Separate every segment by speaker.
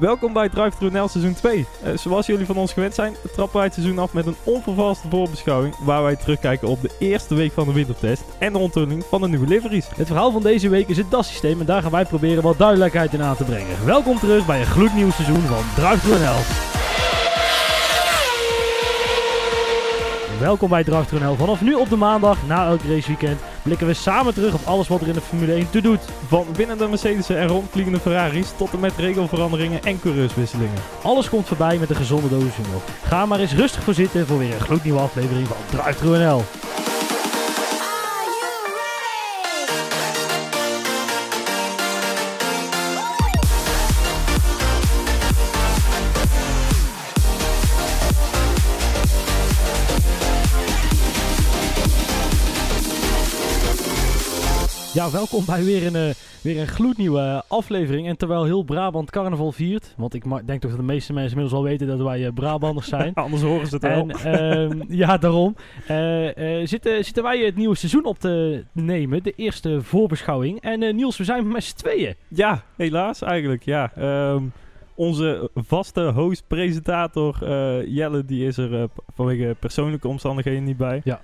Speaker 1: Welkom bij Drive seizoen 2. Eh, zoals jullie van ons gewend zijn, trappen wij het seizoen af met een onvervalste voorbeschouwing waar wij terugkijken op de eerste week van de wintertest en de onthulling van de nieuwe liveries.
Speaker 2: Het verhaal van deze week is het DAS-systeem en daar gaan wij proberen wat duidelijkheid in aan te brengen. Welkom terug bij een gloednieuw seizoen van Drive. Welkom bij NL. Vanaf nu op de maandag, na elk raceweekend, blikken we samen terug op alles wat er in de Formule 1 te doet.
Speaker 1: Van winnende Mercedes en rondvliegende Ferraris tot en met regelveranderingen en coureurswisselingen.
Speaker 2: Alles komt voorbij met een gezonde dosis humor. Ga maar eens rustig voor zitten voor weer een gloednieuwe aflevering van Drive NL. Ja, welkom bij weer een, eh, weer een gloednieuwe aflevering. En terwijl heel Brabant carnaval viert, want ik denk toch dat de meeste mensen inmiddels wel weten dat wij eh, Brabanders zijn.
Speaker 1: Anders horen ze het wel.
Speaker 2: En ehm, ja, daarom eh, zitten, zitten wij het nieuwe seizoen op te nemen, de eerste voorbeschouwing. En Niels, we zijn met z'n tweeën.
Speaker 1: Ja, helaas eigenlijk. Ja. Ehm, onze vaste host, presentator eh, Jelle, die is er vanwege persoonlijke omstandigheden niet bij.
Speaker 2: Ja.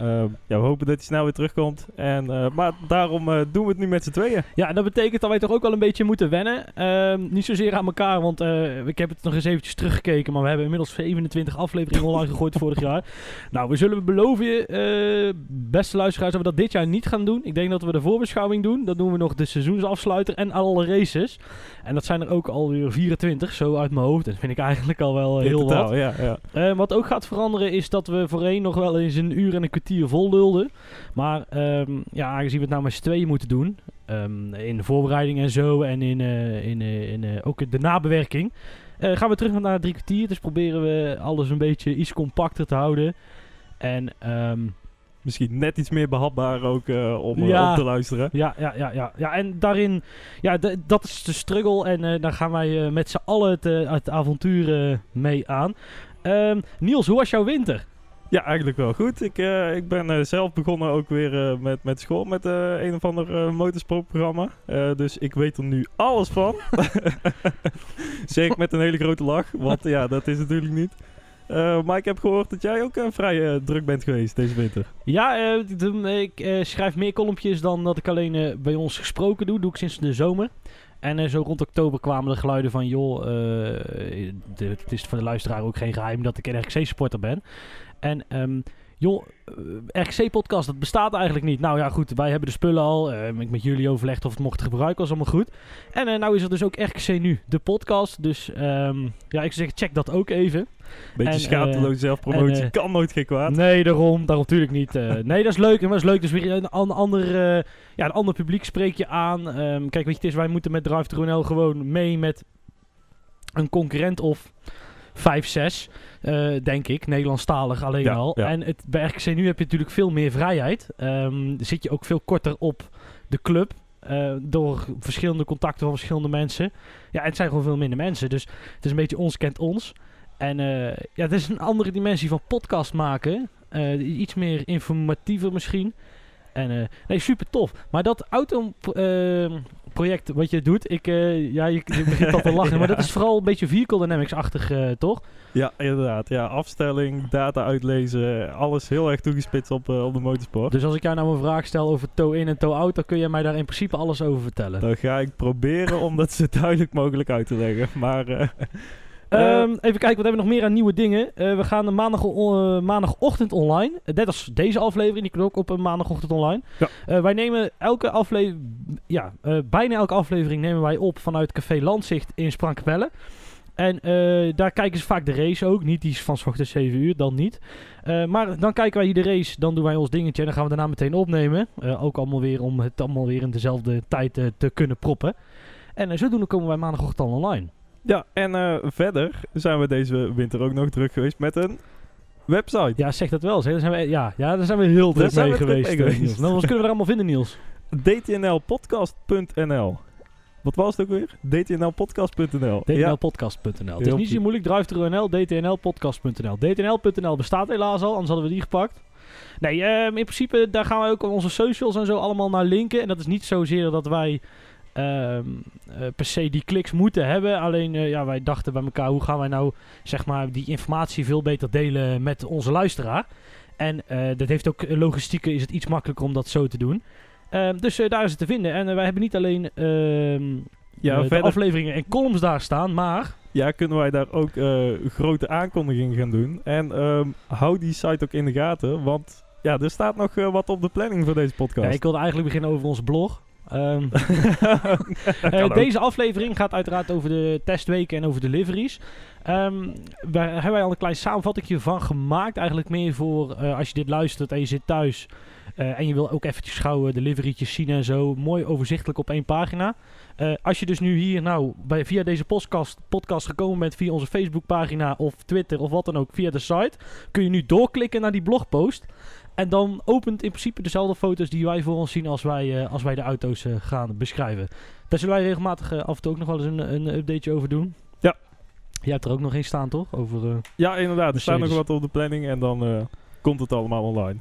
Speaker 1: Ehm, ja, we hopen dat hij snel weer terugkomt. En, eh, maar daarom eh, doen we het nu met z'n tweeën.
Speaker 2: Ja, en dat betekent dat wij toch ook wel een beetje moeten wennen. Ehm, niet zozeer aan elkaar, want eh, ik heb het nog eens eventjes teruggekeken. Maar we hebben inmiddels 27 afleveringen online gegooid vorig jaar. Nou, we zullen beloven je, beste luisteraars, dat we dat dit jaar niet gaan doen. Ik denk dat we de voorbeschouwing doen. Dan doen we nog de seizoensafsluiter en alle races. En dat zijn er ook alweer 24, zo uit mijn hoofd. Dat vind ik eigenlijk al wel heel
Speaker 1: totaal,
Speaker 2: wat.
Speaker 1: Ja, ja.
Speaker 2: Wat ook gaat veranderen is dat we voorheen nog wel eens een uur en een kwartier vol lulden. Maar ehm, ja, aangezien we het nou met z'n tweeën moeten doen, ehm, in de voorbereiding en zo en in, eh, in, eh, in eh, ook de nabewerking, gaan we terug naar drie kwartier. Dus proberen we alles een beetje iets compacter te houden. En ehm,
Speaker 1: Misschien net iets meer behapbaar ook om
Speaker 2: Ja.
Speaker 1: op te luisteren.
Speaker 2: ja, ja, ja, ja, ja, en daarin, ja, dat is de struggle. En eh, daar gaan wij met z'n allen het, het avontuur mee aan. Niels, hoe was jouw winter?
Speaker 1: Ja, eigenlijk wel goed. Ik, eh, ik ben eh, zelf begonnen ook weer eh, met, met school, met een of ander motorsportprogramma. Dus ik weet er nu alles van. ik met een hele grote lach, want ja, dat is natuurlijk niet. Maar ik heb gehoord dat jij ook vrij druk bent geweest deze winter.
Speaker 2: Ja, ik schrijf meer kolompjes dan dat ik alleen bij ons gesproken doe. Doe ik sinds de zomer. En zo rond oktober kwamen de geluiden van... joh, de- het is voor de luisteraar ook geen geheim dat ik een RKC-supporter ben. En ehm, joh, eh, RKC-podcast, dat bestaat eigenlijk niet. Nou ja, goed, wij hebben de spullen al. eh, ik met jullie overlegd of het mochten gebruiken, was allemaal goed. En eh, nou is er dus ook RKC Nu, de podcast. Dus ehm, ja, ik zeg, check dat ook even.
Speaker 1: Beetje
Speaker 2: En, eh,
Speaker 1: zelfpromotie, kan nooit geen kwaad.
Speaker 2: Nee, daarom, daarom natuurlijk niet. nee, dat is leuk. En dat is leuk. Dus weer een, an- ander, ja, een ander publiek spreek je aan. Kijk, weet je, het is, wij moeten met Drive NL gewoon mee met een concurrent of 5, 6, eh, denk ik. Nederlandstalig alleen
Speaker 1: Ja,
Speaker 2: al.
Speaker 1: ja.
Speaker 2: En het, bij RKC nu heb je natuurlijk veel meer vrijheid. Ehm, zit je ook veel korter op de club. eh, door verschillende contacten van verschillende mensen. Ja, en het zijn gewoon veel minder mensen. Dus het is een beetje ons kent ons. En eh, ja, het is een andere dimensie van podcast maken. Iets meer informatiever misschien. En nee, super tof. Maar dat auto-project wat je doet, ik, eh, ja, je, je begint al te lachen. Maar dat is vooral een beetje vehicle dynamics-achtig, eh, toch?
Speaker 1: Ja, inderdaad. Ja, afstelling, data uitlezen, alles heel erg toegespitst op, eh, op de motorsport.
Speaker 2: Dus als ik jou nou een vraag stel over toe-in en toe-out, dan kun je mij daar in principe alles over vertellen.
Speaker 1: Dan ga ik proberen om dat zo duidelijk mogelijk uit te leggen. Maar eh,
Speaker 2: Ehm, even kijken, wat hebben we nog meer aan nieuwe dingen? Eh, we gaan maandag, eh, maandagochtend online. Net als deze aflevering, die komt ook op een maandagochtend online.
Speaker 1: Ja.
Speaker 2: Wij nemen elke aflevering, ja, bijna elke aflevering nemen wij op vanuit Café Landzicht in Sprangkapelle. En daar kijken ze vaak de race ook. Niet die is van s ochtends 7 uur, dan niet. Maar dan kijken wij hier de race, dan doen wij ons dingetje en dan gaan we daarna meteen opnemen. Ook allemaal weer om het allemaal weer in dezelfde tijd te kunnen proppen. En zodoende komen wij maandagochtend online.
Speaker 1: Ja, en eh, verder zijn we deze winter ook nog druk geweest met een website.
Speaker 2: Ja, zeg dat wel. Zeg. Daar zijn we, ja, ja, daar zijn we heel druk mee geweest.
Speaker 1: mee
Speaker 2: eh,
Speaker 1: geweest.
Speaker 2: Niels. Nou, wat kunnen we er allemaal vinden, Niels?
Speaker 1: dtnlpodcast.nl Wat was het ook weer? dtnlpodcast.nl Ja,
Speaker 2: dtnlpodcast.nl. Het is niet zo moeilijk. Drive-thru-NL, dtnlpodcast.nl. dtnl.nl bestaat helaas al, anders hadden we die gepakt. Nee, ehm, in principe daar gaan we ook onze socials en zo allemaal naar linken. En dat is niet zozeer dat wij ehm, eh, per se die kliks moeten hebben. Alleen eh, ja, wij dachten bij elkaar, hoe gaan wij nou zeg maar, die informatie veel beter delen met onze luisteraar. En eh, dat heeft ook logistiek is het iets makkelijker om dat zo te doen. Ehm, dus daar is het te vinden. En wij hebben niet alleen ehm,
Speaker 1: Ja,
Speaker 2: de afleveringen en columns daar staan, maar
Speaker 1: ja, kunnen wij daar ook grote aankondigingen gaan doen. En ehm, hou die site ook in de gaten, want ja, er staat nog wat op de planning voor deze podcast.
Speaker 2: ja, ik wilde eigenlijk beginnen over onze blog. Ehm, Eh, deze aflevering gaat uiteraard over de testweken en over deliveries. Ehm daar hebben wij al een klein samenvatting van gemaakt. Eigenlijk meer voor eh, als je dit luistert en je zit thuis. eh, en je wil ook eventjes gauw deliverytjes zien en zo. Mooi overzichtelijk op één pagina. Als je dus nu hier nou bij, via deze podcast, podcast gekomen bent via onze Facebookpagina of Twitter of wat dan ook via de site. Kun je nu doorklikken naar die blogpost. En dan opent in principe dezelfde foto's die wij voor ons zien als wij, eh, als wij de auto's eh, gaan beschrijven. Daar zullen wij regelmatig eh, af en toe ook nog wel eens een, een updateje over doen.
Speaker 1: Ja.
Speaker 2: Jij hebt er ook nog één staan, toch? Over,
Speaker 1: Ja, inderdaad. Er staat nog wat op de planning en dan komt het allemaal online.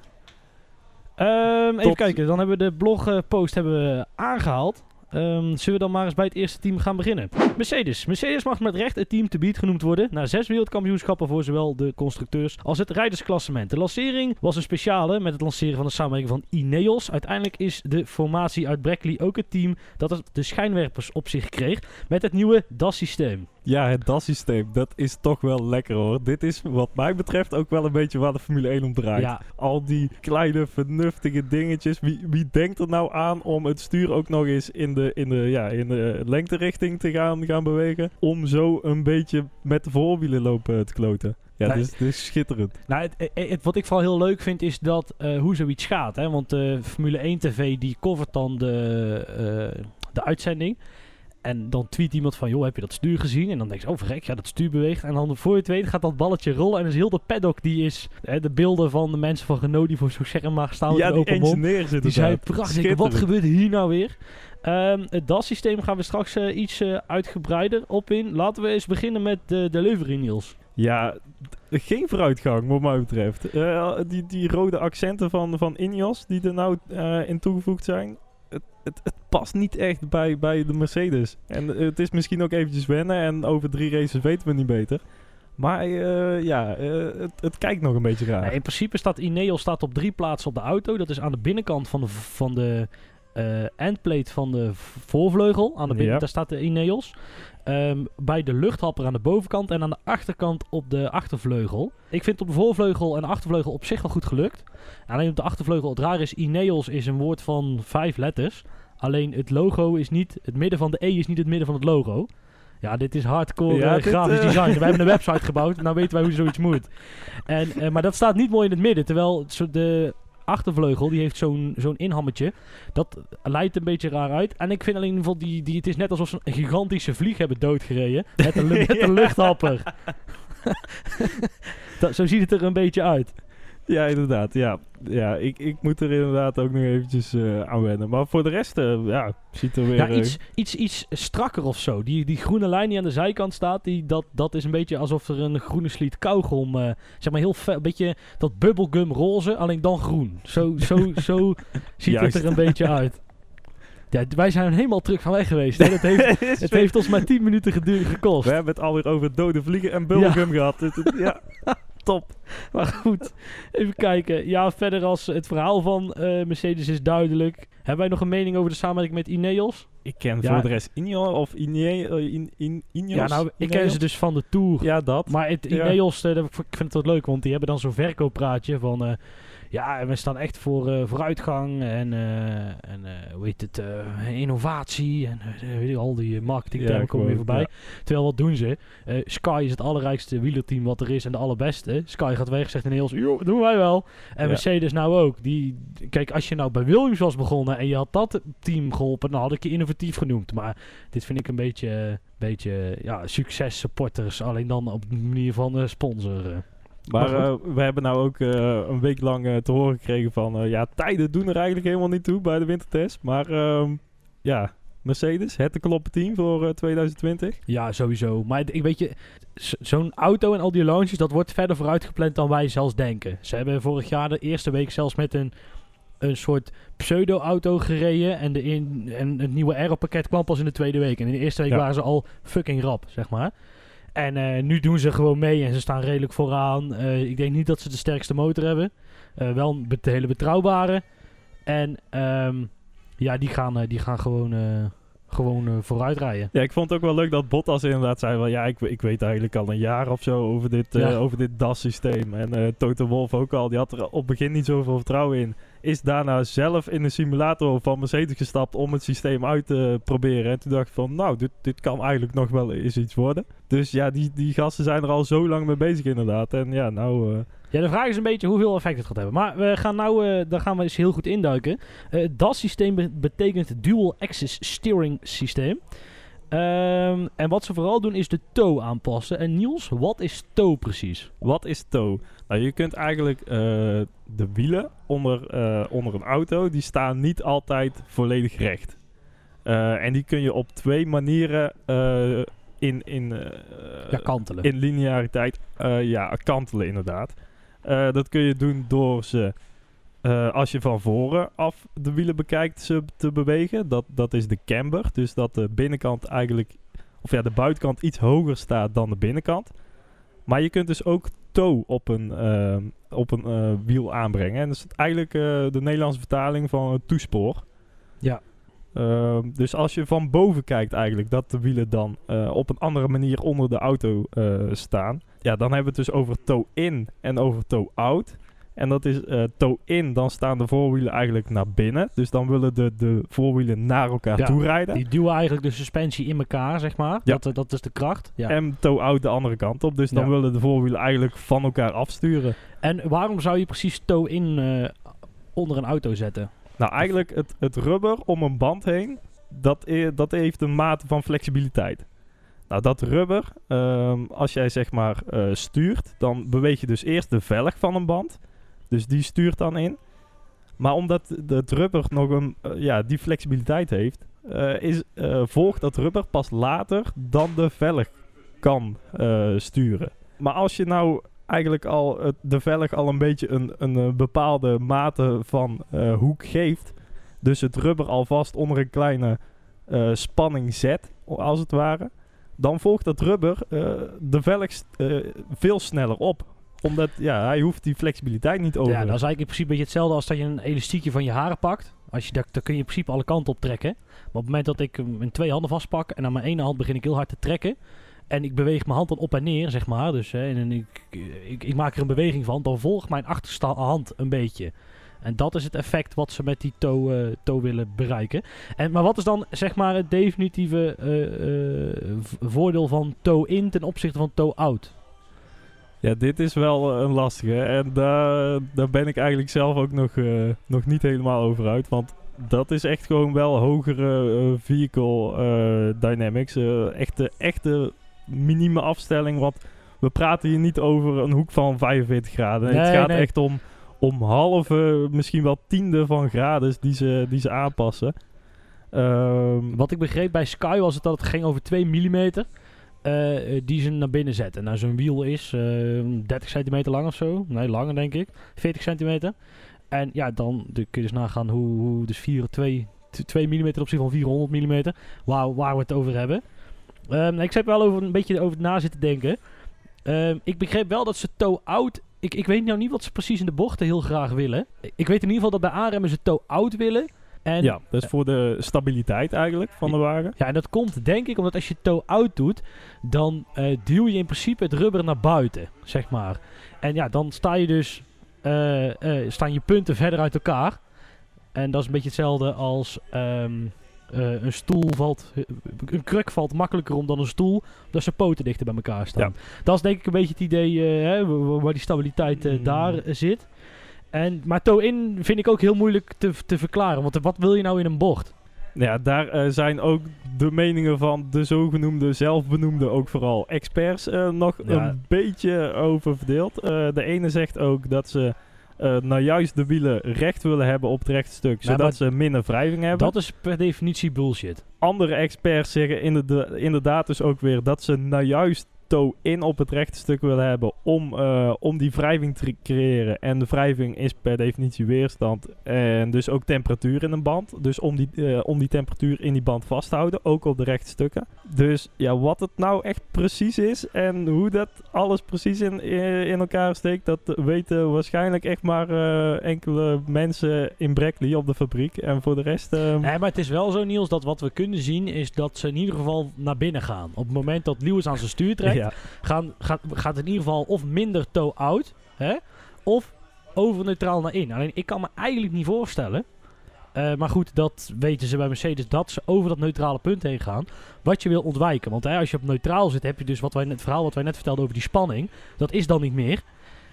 Speaker 2: Ehm, even kijken, dan hebben we de blogpost hebben we aangehaald. Ehm, zullen we dan maar eens bij het eerste team gaan beginnen? Mercedes. Mercedes mag met recht het team te beat genoemd worden. Na zes wereldkampioenschappen voor zowel de constructeurs als het rijdersklassement. De lancering was een speciale met het lanceren van de samenwerking van Ineos. Uiteindelijk is de formatie uit Brackley ook het team dat de schijnwerpers op zich kreeg met het nieuwe DAS-systeem.
Speaker 1: Ja, het DAS-systeem, dat is toch wel lekker hoor. Dit is wat mij betreft ook wel een beetje waar de Formule 1 om draait.
Speaker 2: Ja,
Speaker 1: Al die kleine vernuftige dingetjes. Wie, wie denkt er nou aan om het stuur ook nog eens in de, in de, ja, in de lengterichting te gaan, gaan bewegen? Om zo een beetje met de voorwielen lopen te kloten. Ja,
Speaker 2: Nee.
Speaker 1: dit, is, dit is schitterend.
Speaker 2: Nou, het, het- het- wat ik vooral heel leuk vind is dat eh, hoe zoiets gaat. Hè? Want de Formule 1 TV die covert dan de, eh, de uitzending. En dan tweet iemand van, joh, heb je dat stuur gezien? En dan denk je, oh verrek, ja, dat stuur beweegt. En dan voor je het weet gaat dat balletje rollen. En dus heel de paddock, die is... Hè, de beelden van de mensen van Renault die voor zo'n scherm maar staan
Speaker 1: ja, die engineer zit
Speaker 2: Die
Speaker 1: daar.
Speaker 2: prachtig, wat gebeurt hier nou weer? Ehm, het DAS-systeem gaan we straks eh, iets eh, uitgebreider op in. Laten we eens beginnen met de delivery, Niels.
Speaker 1: Ja, geen vooruitgang wat mij betreft. Eh, die, die rode accenten van, van Ineos die er nou in toegevoegd zijn. Het, het, het past niet echt bij, bij de Mercedes. En eh, het is misschien ook eventjes wennen. En over drie races weten we niet beter. Maar eh, ja, eh, het, het kijkt nog een beetje raar.
Speaker 2: In principe staat Ineos staat op drie plaatsen op de auto. Dat is aan de binnenkant van de, van de endplate van de voorvleugel. Aan de binnen,
Speaker 1: Ja.
Speaker 2: Daar staat de Ineos. Ehm, bij de luchthapper aan de bovenkant en aan de achterkant op de achtervleugel. Ik vind op de voorvleugel en de achtervleugel op zich wel goed gelukt. Alleen op de achtervleugel, het raar is, Ineos is een woord van vijf letters. Alleen het logo is niet, het midden van de E is niet het midden van het logo. Ja, dit is hardcore
Speaker 1: Ja,
Speaker 2: eh,
Speaker 1: dit,
Speaker 2: grafisch
Speaker 1: eh,
Speaker 2: design. We hebben een website gebouwd, nou weten wij hoe zoiets moet. En, eh, maar dat staat niet mooi in het midden. Terwijl de achtervleugel, die heeft zo'n zo'n inhammetje. Dat leidt een beetje raar uit. En ik vind alleen in ieder geval, die, die, het is net alsof ze een gigantische vlieg hebben doodgereden. Met een, met een luchthapper. dat, zo ziet het er een beetje uit.
Speaker 1: Ja, inderdaad. Ja, ja ik, ik moet er inderdaad ook nog eventjes eh, aan wennen. Maar voor de rest, eh, ja, ziet er weer...
Speaker 2: Ja,
Speaker 1: eh,
Speaker 2: iets, iets, iets strakker of zo. Die, die groene lijn die aan de zijkant staat, die, dat, dat is een beetje alsof er een groene sliet kauwgom, zeg maar heel fel, een beetje dat bubblegum roze, alleen dan groen. Zo, zo, zo ziet
Speaker 1: Juist.
Speaker 2: het er een beetje uit. Ja, wij zijn helemaal terug van weg geweest. Hè? Dat heeft, het heeft ons maar 10 minuten geduurd gekost.
Speaker 1: We hebben het alweer over dode vliegen en bubblegum gehad. Het- het- ja, top.
Speaker 2: Maar goed, even kijken. Ja, verder als het verhaal van eh, Mercedes is duidelijk. Hebben wij nog een mening over de samenwerking met Ineos?
Speaker 1: Ik ken
Speaker 2: Ja.
Speaker 1: voor de rest Inio of Ine, eh, in, in, Ineos.
Speaker 2: Ja, nou, ik ken
Speaker 1: Ineos?
Speaker 2: ze dus van de Tour.
Speaker 1: Ja, dat.
Speaker 2: Maar het. Ineos, eh, ik vind het wel leuk, want die hebben dan zo'n verkooppraatje van... ja, we staan echt voor eh, vooruitgang en, eh, en eh, hoe heet het, innovatie en weet je, al die marketingtermen
Speaker 1: Ja,
Speaker 2: komen weer voorbij. Terwijl, wat doen ze? Sky is het allerrijkste wielerteam wat er is en de allerbeste. Sky gaat weg, zegt Ineos, joh, doen wij wel. En
Speaker 1: Ja.
Speaker 2: Mercedes nou ook. Die, kijk, als je nou bij Williams was begonnen en je had dat team geholpen, dan had ik je innovatief genoemd. Maar dit vind ik een beetje, beetje ja, succes supporters, alleen dan op de manier van eh sponsor.
Speaker 1: Maar eh, we hebben nou ook eh, een week lang eh, te horen gekregen van... ja, tijden doen er eigenlijk helemaal niet toe bij de wintertest. Maar ehm, ja, Mercedes, het te kloppen team voor eh, 2020.
Speaker 2: Ja, sowieso. Maar ik weet je, zo'n auto en al die launches, dat wordt verder vooruit gepland dan wij zelfs denken. Ze hebben vorig jaar de eerste week zelfs met een een soort pseudo-auto gereden. En, de in, en het nieuwe aero-pakket kwam pas in de tweede week. En in de eerste week
Speaker 1: Ja.
Speaker 2: waren ze al fucking rap, zeg maar. En eh, nu doen ze gewoon mee en ze staan redelijk vooraan. Eh, ik denk niet dat ze de sterkste motor hebben. Eh, wel een hele betrouwbare. En ehm, ja, die gaan, die gaan gewoon, gewoon eh, vooruit rijden.
Speaker 1: Ja, ik vond het ook wel leuk dat Bottas inderdaad zei van ja, ik, ik weet eigenlijk al een jaar of zo over dit, eh, over dit DAS-systeem. En eh Toto Wolff ook al, die had er op het begin niet zoveel vertrouwen in. Is daarna zelf in de simulator van Mercedes gestapt om het systeem uit te proberen. En toen dacht ik van nou, dit, dit kan eigenlijk nog wel eens iets worden. Dus ja, die, die gasten zijn er al zo lang mee bezig inderdaad. En ja, nou...
Speaker 2: Ja, de vraag is een beetje hoeveel effect het gaat hebben. Maar we gaan nou, eh, daar gaan we eens heel goed induiken. Eh, Het DAS-systeem be- betekent Dual Axis Steering Systeem. Ehm, en wat ze vooral doen is de toe aanpassen. En Niels, wat is toe precies?
Speaker 1: Wat is toe? Nou, je kunt eigenlijk eh, de wielen onder, onder een auto, die staan niet altijd volledig recht. En die kun je op twee manieren in, in,
Speaker 2: Ja, kantelen.
Speaker 1: in lineariteit ja, kantelen inderdaad. Eh, dat kun je doen door ze, eh, als je van voren af de wielen bekijkt, ze te bewegen. Dat, dat is de camber. Dus dat de binnenkant eigenlijk, of ja, de buitenkant iets hoger staat dan de binnenkant. Maar je kunt dus ook toe op een, eh, op een wiel aanbrengen. En dat is eigenlijk de Nederlandse vertaling van een toespoor.
Speaker 2: Ja.
Speaker 1: Ehm, dus als je van boven kijkt eigenlijk, dat de wielen dan op een andere manier onder de auto staan. Ja, dan hebben we het dus over toe-in en over toe-out. En dat is eh toe-in, dan staan de voorwielen eigenlijk naar binnen. Dus dan willen de, de voorwielen naar elkaar
Speaker 2: Ja,
Speaker 1: toe rijden.
Speaker 2: Die duwen eigenlijk de suspensie in elkaar, zeg maar.
Speaker 1: Ja.
Speaker 2: Dat, eh, dat is de kracht. Ja. En,
Speaker 1: En toe-out de andere kant op. Dus dan willen de voorwielen eigenlijk van elkaar afsturen.
Speaker 2: waarom zou je precies toe-in eh, onder een auto zetten?
Speaker 1: Nou, eigenlijk het, het rubber om een band heen, dat, e- dat heeft een mate van flexibiliteit. Nou, dat rubber, ehm, als jij zeg maar eh, stuurt, dan beweeg je dus eerst de velg van een band. Dus die stuurt dan in. Maar omdat het rubber nog een, eh, ja, die flexibiliteit heeft, eh, is, volgt dat rubber pas later dan de velg kan sturen. Maar als je nou eigenlijk al de velg al een beetje een, een, bepaalde mate van hoek geeft, dus het rubber alvast onder een kleine spanning zet, als het ware, dan volgt dat rubber eh, de velg eh, veel sneller op omdat ja, hij hoeft die flexibiliteit niet over.
Speaker 2: Ja, dat is eigenlijk in principe beetje hetzelfde als dat je een elastiekje van je haren pakt. Als je dat, dan kun je in principe alle kanten op trekken. Maar op het moment dat ik hem in twee handen vastpak en aan mijn ene hand begin ik heel hard te trekken. En ik beweeg mijn hand dan op en neer, zeg maar. Dus hè, en ik, ik, ik maak er een beweging van. Dan volgt mijn achterste hand een beetje. En dat is het effect wat ze met die toe, eh, toe willen bereiken. En, maar wat is dan zeg maar het definitieve v- voordeel van toe in ten opzichte van toe out?
Speaker 1: Ja, dit is wel een lastige. En daar, daar ben ik eigenlijk zelf ook nog, nog niet helemaal over uit. Want dat is echt gewoon wel hogere eh, vehicle eh, dynamics. echte, echte minieme afstelling. Want we praten hier niet over een hoek van 45 graden. het gaat
Speaker 2: nee.
Speaker 1: echt om, om halve, misschien wel tiende van graden die ze, die ze aanpassen. Ehm,
Speaker 2: Wat ik begreep bij Sky was het dat het ging over 2 mm. eh, eh, die ze naar binnen zetten. Nou, zo'n wiel is eh 30 centimeter lang of zo. Nee, langer denk ik. 40 centimeter. En ja, dan kun je dus nagaan hoe, hoe dus 4, 2, 2 mm op zich van 400 mm. Waar, waar we het over hebben. Ehm, ik zit wel over, een beetje over na zitten denken. Ehm, ik begreep wel dat ze toe-out... Ik, ik weet nou niet wat ze precies in de bochten heel graag willen. Ik weet in ieder geval dat bij aanremmen ze toe-out willen. En
Speaker 1: ja, dat is voor de stabiliteit eigenlijk van de wagen.
Speaker 2: ja, en dat komt denk ik omdat als je toe-out doet, dan eh, duw je in principe het rubber naar buiten, zeg maar. En ja, dan sta je dus, eh, eh, staan je punten verder uit elkaar. En dat is een beetje hetzelfde als ehm, eh, een stoel valt, een kruk valt makkelijker om dan een stoel, omdat zijn poten dichter bij elkaar staan. Dat is denk ik een beetje het idee eh, hè, wa- wa- waar die stabiliteit eh,
Speaker 1: Mm.
Speaker 2: daar eh, zit. En, maar toe-in vind ik ook heel moeilijk te, te verklaren, want wat wil je nou in een bocht?
Speaker 1: Ja, daar eh, zijn ook de meningen van de zogenoemde zelfbenoemde, ook vooral experts, eh, nog
Speaker 2: Ja.
Speaker 1: een beetje over verdeeld. Eh, de ene zegt ook dat ze nou juist de wielen recht willen hebben op het rechte stuk, zodat
Speaker 2: maar
Speaker 1: ze minder wrijving hebben.
Speaker 2: Dat is per definitie bullshit.
Speaker 1: Andere experts zeggen inderda- inderdaad dus ook weer dat ze nou juist toe-in op het rechte stuk willen hebben om, eh, om die wrijving te creëren. En de wrijving is per definitie weerstand en dus ook temperatuur in een band. Dus om die, eh, om die temperatuur in die band vast te houden, ook op de rechte stukken. Dus ja, wat het nou echt precies is en hoe dat alles precies in, in elkaar steekt, dat weten waarschijnlijk echt maar eh, enkele mensen in Brackley op de fabriek. En voor de rest... eh,
Speaker 2: Nee, maar het is wel zo, Niels, dat wat we kunnen zien is dat ze in ieder geval naar binnen gaan. Op het moment dat Lewis aan zijn stuur trekt, gaan, gaat, gaat in ieder geval of minder toe-out, of overneutraal naar in. Alleen ik kan me eigenlijk niet voorstellen. eh, maar goed, dat weten ze bij Mercedes, dat ze over dat neutrale punt heen gaan. Wat je wil ontwijken. Want hè, als je op neutraal zit, heb je dus wat wij net, het verhaal wat wij net vertelden over die spanning. Dat is dan niet meer.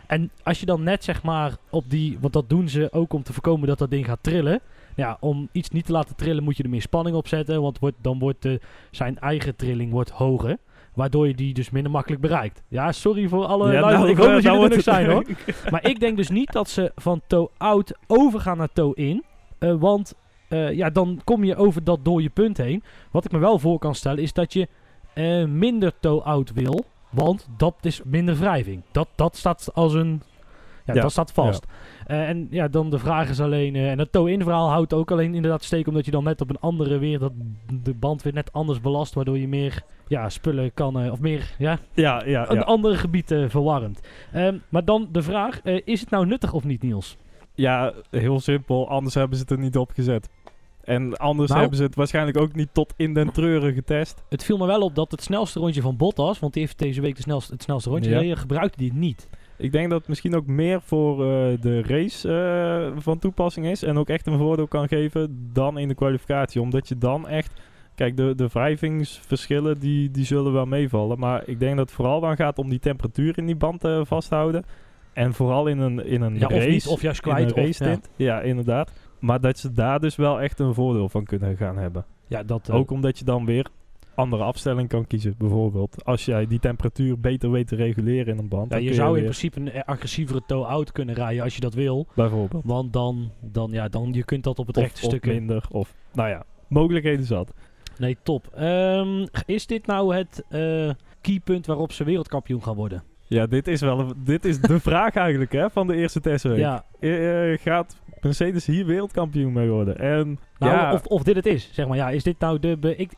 Speaker 2: En als je dan net zeg maar op die, want dat doen ze ook om te voorkomen dat dat ding gaat trillen. Ja, om iets niet te laten trillen moet je er meer spanning op zetten. Want wordt, dan wordt zijn eigen trilling wordt hoger. Waardoor je die dus minder makkelijk bereikt. Ja, sorry voor alle
Speaker 1: Ja, nou,
Speaker 2: ik hoop
Speaker 1: eh,
Speaker 2: dat
Speaker 1: nou
Speaker 2: jullie er nog
Speaker 1: wordt
Speaker 2: zijn hoor. Maar ik denk dus niet dat ze van toe-out overgaan naar toe-in. Eh, want eh, ja, dan kom je over dat dode punt heen. Wat ik me wel voor kan stellen is dat je minder toe-out wil. Want dat is minder wrijving. Dat, dat staat als een... Ja,
Speaker 1: Ja,
Speaker 2: dat staat vast. Eh, en ja, dan de vraag is alleen... eh, en dat toe-in verhaal houdt ook alleen inderdaad steek... omdat je dan net op een andere weer... dat de band weer net anders belast... waardoor je meer ja, spullen kan... eh, of meer ja,
Speaker 1: ja, ja,
Speaker 2: een
Speaker 1: ja.
Speaker 2: andere gebied eh, verwarmt. Ehm, maar dan de vraag... is het nou nuttig of niet, Niels?
Speaker 1: Ja, heel simpel. Anders hebben ze het er niet op gezet. En anders
Speaker 2: Nou-
Speaker 1: hebben ze het waarschijnlijk ook niet tot in den treuren getest.
Speaker 2: Het viel me wel op dat het snelste rondje van Bottas... want die heeft deze week de snelste, het snelste rondje
Speaker 1: Ja.
Speaker 2: gebruikte die niet.
Speaker 1: Ik denk dat het misschien ook meer voor eh, de race eh, van toepassing is. En ook echt een voordeel kan geven dan in de kwalificatie. Omdat je dan echt... Kijk, de, de wrijvingsverschillen die, die zullen wel meevallen. Maar ik denk dat het vooral dan gaat om die temperatuur in die band eh, vasthouden. En vooral in een, in een
Speaker 2: Ja,
Speaker 1: race.
Speaker 2: of niet, of juist
Speaker 1: in een
Speaker 2: kwijt. Of,
Speaker 1: race
Speaker 2: ja.
Speaker 1: inderdaad. Maar dat ze daar dus wel echt een voordeel van kunnen gaan hebben.
Speaker 2: ja, dat...
Speaker 1: Ook omdat je dan weer andere afstelling kan kiezen. Bijvoorbeeld als jij die temperatuur beter weet te reguleren in een band.
Speaker 2: ja, je zou in
Speaker 1: weer-
Speaker 2: principe een agressievere toe-out kunnen rijden... als je dat wil.
Speaker 1: Bijvoorbeeld.
Speaker 2: Want dan... dan, ja, dan je kunt dat op het
Speaker 1: Of,
Speaker 2: rechte stuk...
Speaker 1: minder. Of, nou ja, mogelijkheden zat.
Speaker 2: Nee, top. Ehm, is dit nou het eh, keypunt waarop ze wereldkampioen gaan worden?
Speaker 1: Ja, dit is wel een- dit is de vraag eigenlijk hè, van de eerste testweek.
Speaker 2: Ja,
Speaker 1: Eh, eh, gaat Mercedes hier wereldkampioen mee worden? En
Speaker 2: nou,
Speaker 1: ja,
Speaker 2: of, of dit het is. Zeg maar, ja, is dit nou de... be- ik,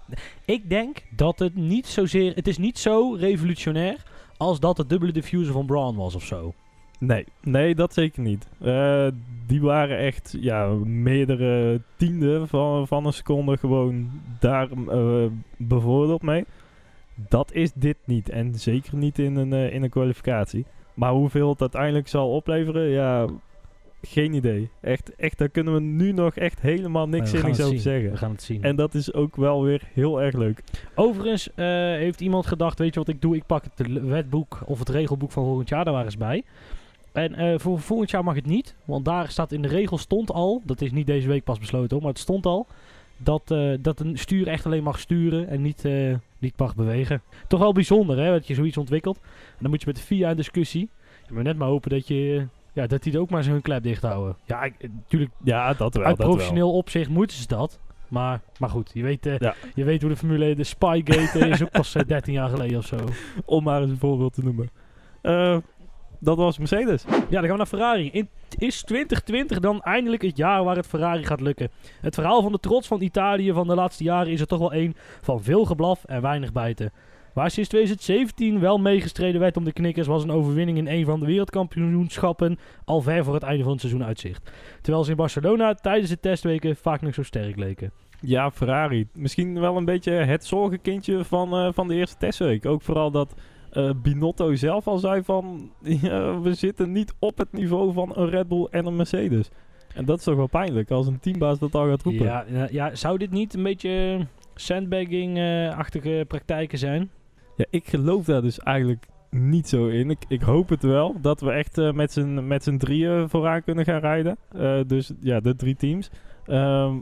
Speaker 2: ik denk dat het niet zozeer... Het is niet zo revolutionair als dat de dubbele diffuser van Braun was of zo.
Speaker 1: nee, nee, dat zeker niet. Eh, die waren echt ja, meerdere tienden van, van een seconde gewoon daar bevoordeeld mee. Dat is dit niet. En zeker niet in een, eh, in een kwalificatie. Maar hoeveel het uiteindelijk zal opleveren, ja, geen idee. Echt, echt daar kunnen we nu nog echt helemaal niks
Speaker 2: het
Speaker 1: over
Speaker 2: zien.
Speaker 1: zeggen.
Speaker 2: We gaan het zien.
Speaker 1: En dat is ook wel weer heel erg leuk.
Speaker 2: Overigens eh, heeft iemand gedacht, weet je wat ik doe? Ik pak het wetboek of het regelboek van volgend jaar, daar waren ze bij. En eh, voor volgend jaar mag het niet, want daar staat in de regel stond al, dat is niet deze week pas besloten hoor, maar het stond al, dat, dat een stuur echt alleen mag sturen en niet, niet mag bewegen. Toch wel bijzonder hè, dat je zoiets ontwikkelt. En dan moet je met de FIA in discussie. Je moet net maar hopen dat je... Ja, dat die er ook maar zijn klep dicht houden. Ja, ik- eh, natuurlijk,
Speaker 1: Ja, dat wel.
Speaker 2: uit
Speaker 1: dat wel.
Speaker 2: professioneel opzicht moeten ze dat. Maar, maar goed, je weet, eh,
Speaker 1: Ja.
Speaker 2: je weet hoe de Formule de Spygate is ook pas eh, 13 jaar geleden of zo.
Speaker 1: Om maar eens een voorbeeld te noemen. Eh, dat was Mercedes.
Speaker 2: Ja, dan gaan we naar Ferrari. In, is 2020 dan eindelijk het jaar waar het Ferrari gaat lukken? Het verhaal van de trots van Italië van de laatste jaren is er toch wel één van veel geblaf en weinig bijten. Waar sinds 2017 wel meegestreden werd om de knikkers, was een overwinning in een van de wereldkampioenschappen al ver voor het einde van het seizoen uitzicht. Terwijl ze in Barcelona tijdens de testweken vaak nog zo sterk leken.
Speaker 1: Ja, Ferrari. Misschien wel een beetje het zorgenkindje van, eh, van de eerste testweek. Ook vooral dat eh, Binotto zelf al zei van... ja, we zitten niet op het niveau van een Red Bull en een Mercedes. En dat is toch wel pijnlijk als een teambaas dat al gaat roepen.
Speaker 2: Ja, ja, ja, zou dit niet een beetje sandbagging-achtige praktijken zijn?
Speaker 1: Ja, ik geloof daar dus eigenlijk niet zo in. Ik, ik hoop het wel dat we echt eh, met z'n met z'n drieën vooraan kunnen gaan rijden. Eh, dus ja, de drie teams. Ehm,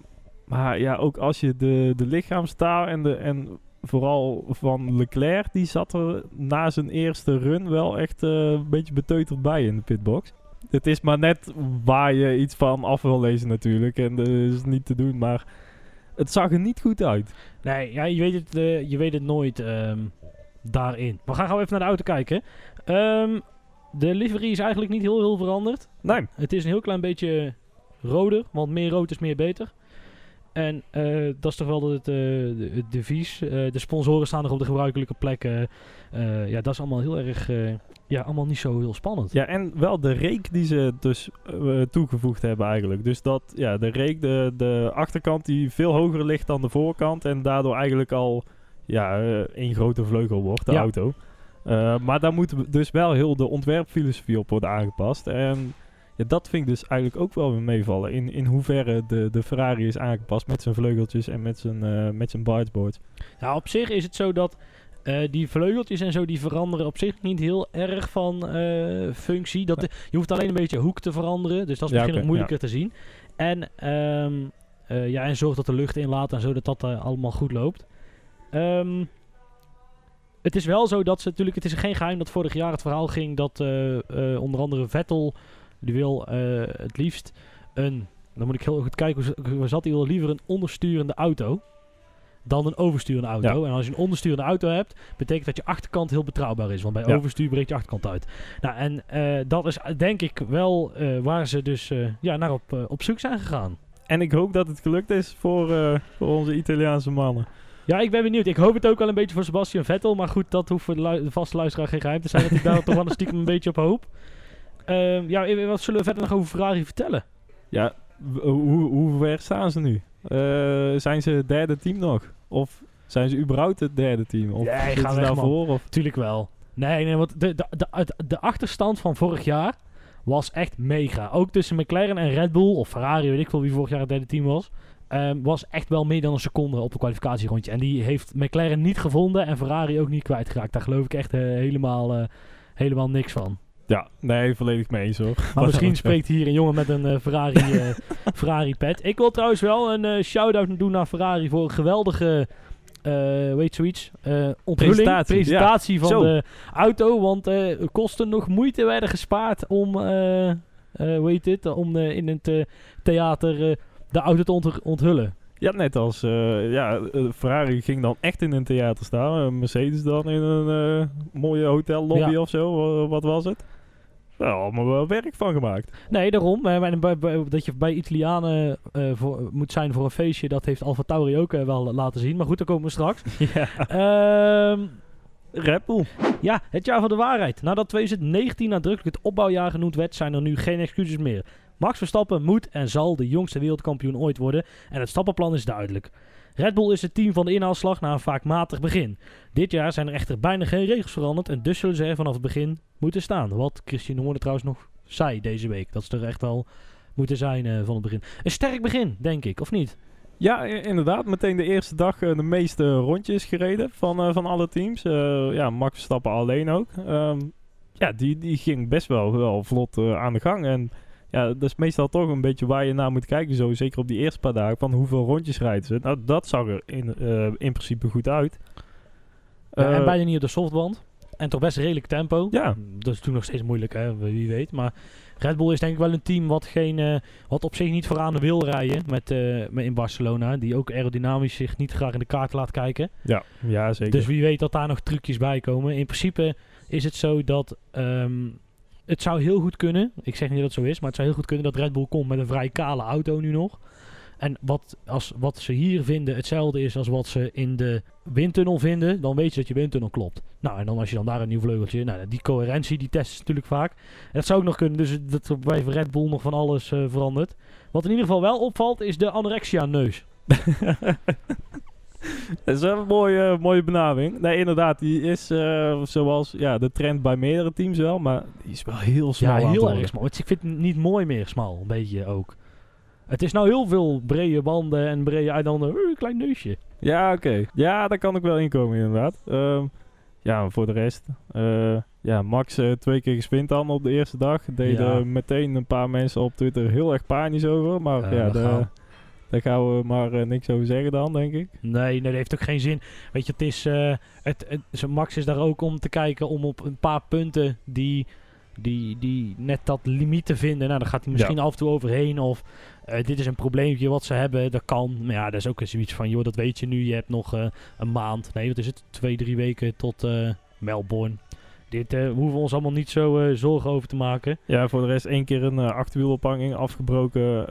Speaker 1: maar ja, ook als je de, de lichaamstaal en, de, en vooral van Leclerc, die zat er na zijn eerste run wel echt eh, een beetje beteuterd bij in de pitbox. Het is maar net waar je iets van af wil lezen natuurlijk. En dat is niet te doen, maar het zag er niet goed uit.
Speaker 2: Nee, ja, je, weet het, eh, je weet het nooit. ehm, daarin. We gaan gewoon even naar de auto kijken. Ehm, de livery is eigenlijk niet heel veel veranderd.
Speaker 1: Nee.
Speaker 2: Het is een heel klein beetje roder, want meer rood is meer beter. En eh, dat is toch wel het, de- het devies. Eh, de sponsoren staan nog op de gebruikelijke plekken. Eh, ja, dat is allemaal heel erg... ja, allemaal niet zo heel spannend.
Speaker 1: Ja, en wel de reek die ze dus toegevoegd hebben eigenlijk. Dus dat, ja, de reek, de, de achterkant die veel hoger ligt dan de voorkant. En daardoor eigenlijk al, ja, één grote vleugel wordt, de
Speaker 2: Ja.
Speaker 1: auto. Maar daar moet dus wel heel de ontwerpfilosofie op worden aangepast. En ja, dat vind ik dus eigenlijk ook wel weer meevallen. In, in hoeverre de, de Ferrari is aangepast met zijn vleugeltjes en met zijn, eh met zijn bargeboard.
Speaker 2: Nou, op zich is het zo dat eh, die vleugeltjes en zo, die veranderen op zich niet heel erg van eh, functie. Dat, je hoeft alleen een beetje hoek te veranderen, dus dat is
Speaker 1: Ja,
Speaker 2: misschien nog moeilijker te zien. En, ehm, eh, ja, en zorg dat de lucht inlaat en zo, dat dat allemaal goed loopt. Ehm, het is wel zo dat ze natuurlijk, het is geen geheim dat vorig jaar het verhaal ging dat onder andere Vettel, die wil eh, het liefst een, dan moet ik heel goed kijken, hoe zat hij wil liever een ondersturende auto dan een oversturende auto. En als je een ondersturende auto hebt, betekent dat je achterkant heel betrouwbaar is. Want bij
Speaker 1: Ja.
Speaker 2: overstuur breekt je achterkant uit. Nou, en eh, dat is eh, denk ik wel waar ze dus ja, naar op, op zoek zijn gegaan.
Speaker 1: En ik hoop dat het gelukt is voor, voor onze Italiaanse mannen.
Speaker 2: Ja, ik ben benieuwd. Ik hoop het ook wel een beetje voor Sebastian Vettel. Maar goed, dat hoeft voor de, lu- de vaste luisteraar geen geheim te zijn. Dat ik daar toch wel een stiekem een beetje op hoop. Ehm, ja, eh, wat zullen we verder nog over Ferrari vertellen?
Speaker 1: Ja, w- hoe, hoe ver staan ze nu? Eh, zijn ze het derde team nog? Of zijn ze überhaupt het derde team? Of
Speaker 2: Nee,
Speaker 1: zitten
Speaker 2: ga
Speaker 1: ze daarvoor? Of?
Speaker 2: Tuurlijk wel. Nee, nee, want de, de, de, achterstand van vorig jaar was echt mega. Ook tussen McLaren en Red Bull, of Ferrari, weet ik veel wie vorig jaar het derde team was. ehm, was echt wel meer dan een seconde op een kwalificatierondje. En die heeft McLaren niet gevonden en Ferrari ook niet kwijtgeraakt. Daar geloof ik echt eh, helemaal, eh, helemaal niks van.
Speaker 1: Ja, nee, volledig mee eens hoor.
Speaker 2: Maar misschien spreekt hier een jongen met een eh, Ferrari, eh, Ferrari pet. Ik wil trouwens wel een eh, shout-out doen naar Ferrari voor een geweldige, weet zoiets, onthulling,
Speaker 1: Presentatie,
Speaker 2: presentatie van
Speaker 1: Zo.
Speaker 2: de auto. Want kosten nog moeite werden gespaard om, hoe heet dit, om in het theater de auto te ont- onthullen.
Speaker 1: Ja, net als ja, Ferrari ging dan echt in een theater staan. Mercedes dan in een mooie hotellobby
Speaker 2: Ja.
Speaker 1: of zo. Wa- wat was het? Nou, allemaal wel werk van gemaakt.
Speaker 2: Nee, daarom. eh, bij- bij- bij- dat je bij Italianen eh, voor, moet zijn voor een feestje, dat heeft Alfa Tauri ook eh, wel laten zien. Maar goed, daar komen we straks.
Speaker 1: ja.
Speaker 2: Ehm
Speaker 1: Red Bull.
Speaker 2: Ja, het jaar van de waarheid. Nadat 2019 nadrukkelijk het opbouwjaar genoemd werd, zijn er nu geen excuses meer. Max Verstappen moet en zal de jongste wereldkampioen ooit worden en het stappenplan is duidelijk. Red Bull is het team van de inhaalslag na een vaak matig begin. Dit jaar zijn er echter bijna geen regels veranderd en dus zullen ze er vanaf het begin moeten staan. Wat Christian Horner trouwens nog zei deze week. Dat ze er echt wel moeten zijn eh, van het begin. Een sterk begin, denk ik, of niet?
Speaker 1: Ja, inderdaad. Meteen de eerste dag eh, de meeste rondjes gereden van, eh, van alle teams. Ja, Max Verstappen alleen ook. Ehm, ja, die, die ging best wel, wel vlot aan de gang. En ja, dat is meestal toch een beetje waar je naar moet kijken. Zo, zeker op die eerste paar dagen. Van hoeveel rondjes rijden ze. Nou, dat zag er in, eh, in principe goed uit.
Speaker 2: Ja, en
Speaker 1: Eh,
Speaker 2: bijna niet op de softband. En toch best redelijk tempo.
Speaker 1: Ja.
Speaker 2: Dat is toen nog steeds moeilijk, hè? wie weet. Maar Red Bull is denk ik wel een team wat, geen, eh, wat op zich niet vooraan wil rijden met, met in Barcelona. Die ook aerodynamisch zich niet graag in de kaart laat kijken.
Speaker 1: ja, ja, zeker.
Speaker 2: Dus wie weet dat daar nog trucjes bij komen. In principe is het zo dat ehm, het zou heel goed kunnen. Ik zeg niet dat het zo is, maar het zou heel goed kunnen dat Red Bull komt met een vrij kale auto nu nog. En wat, als, wat ze hier vinden hetzelfde is als wat ze in de windtunnel vinden, dan weet je dat je windtunnel klopt. Nou, en dan als je dan daar een nieuw vleugeltje, nou, die coherentie die testen ze natuurlijk vaak. En dat zou ook nog kunnen, dus dat bij Red Bull nog van alles eh, verandert. Wat in ieder geval wel opvalt, is de anorexia-neus.
Speaker 1: Dat is wel een mooie, mooie benaming. Nee, inderdaad, die is eh, zoals ja, de trend bij meerdere teams wel, maar die is wel heel smal.
Speaker 2: Ja, heel erg smal. Ik vind het niet mooi meer smal, een beetje ook. Het is nou heel veel brede banden en brede uit dan een eh, klein neusje.
Speaker 1: Ja, oké. Ja, daar kan ik wel inkomen inderdaad. Ehm, ja, voor de rest. eh, ja, Max twee keer gespind dan op de eerste dag. Deden
Speaker 2: Ja.
Speaker 1: meteen een paar mensen op Twitter heel erg panisch over. Maar ja, de-
Speaker 2: gaan.
Speaker 1: Daar gaan we maar eh, niks over zeggen dan, denk ik.
Speaker 2: Nee, nee, dat heeft ook geen zin. Weet je, het is. eh, het, het, Max is daar ook om te kijken om op een paar punten die die, die net dat limiet te vinden. Nou, dan gaat hij misschien af en toe overheen. Of eh, dit is een probleempje wat ze hebben. Dat kan. Maar ja, dat is ook zoiets van, joh, dat weet je nu. Je hebt nog een maand. Nee, wat is het? Twee, drie weken tot Melbourne. Dit uh, hoeven we ons allemaal niet zo zorgen over te maken.
Speaker 1: Ja, voor de rest één keer een achterwielophanging afgebroken.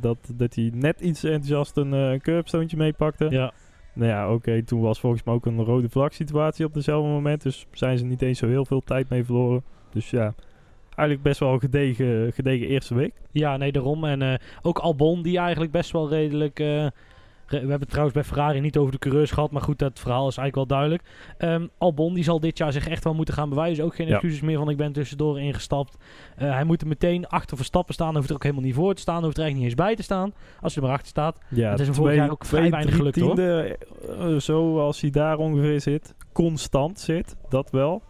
Speaker 1: dat, dat hij net iets enthousiast een uh, curbstoontje meepakte.
Speaker 2: Ja.
Speaker 1: Nou ja, oké, toen was volgens mij ook een rode vlag situatie op dezelfde moment. Dus zijn ze niet eens zo heel veel tijd mee verloren. Dus ja, eigenlijk best wel een gedegen, gedegen eerste week.
Speaker 2: Ja, nee, daarom. En uh, ook Albon, die eigenlijk best wel redelijk... We hebben trouwens bij Ferrari niet over de coureurs gehad, maar goed, dat verhaal is eigenlijk wel duidelijk. Um, Albon die zal dit jaar zich echt wel moeten gaan bewijzen. Ook geen excuses meer van ik ben tussendoor ingestapt. Uh, hij moet er meteen achter Verstappen staan. Hoeft er ook helemaal niet voor te staan. Hoeft er eigenlijk niet eens bij te staan. Als hij er maar achter staat.
Speaker 1: Ja,
Speaker 2: het is een vorig jaar ook vrij weinig gelukt
Speaker 1: hoor. zo als hij daar ongeveer zit, constant zit, dat wel.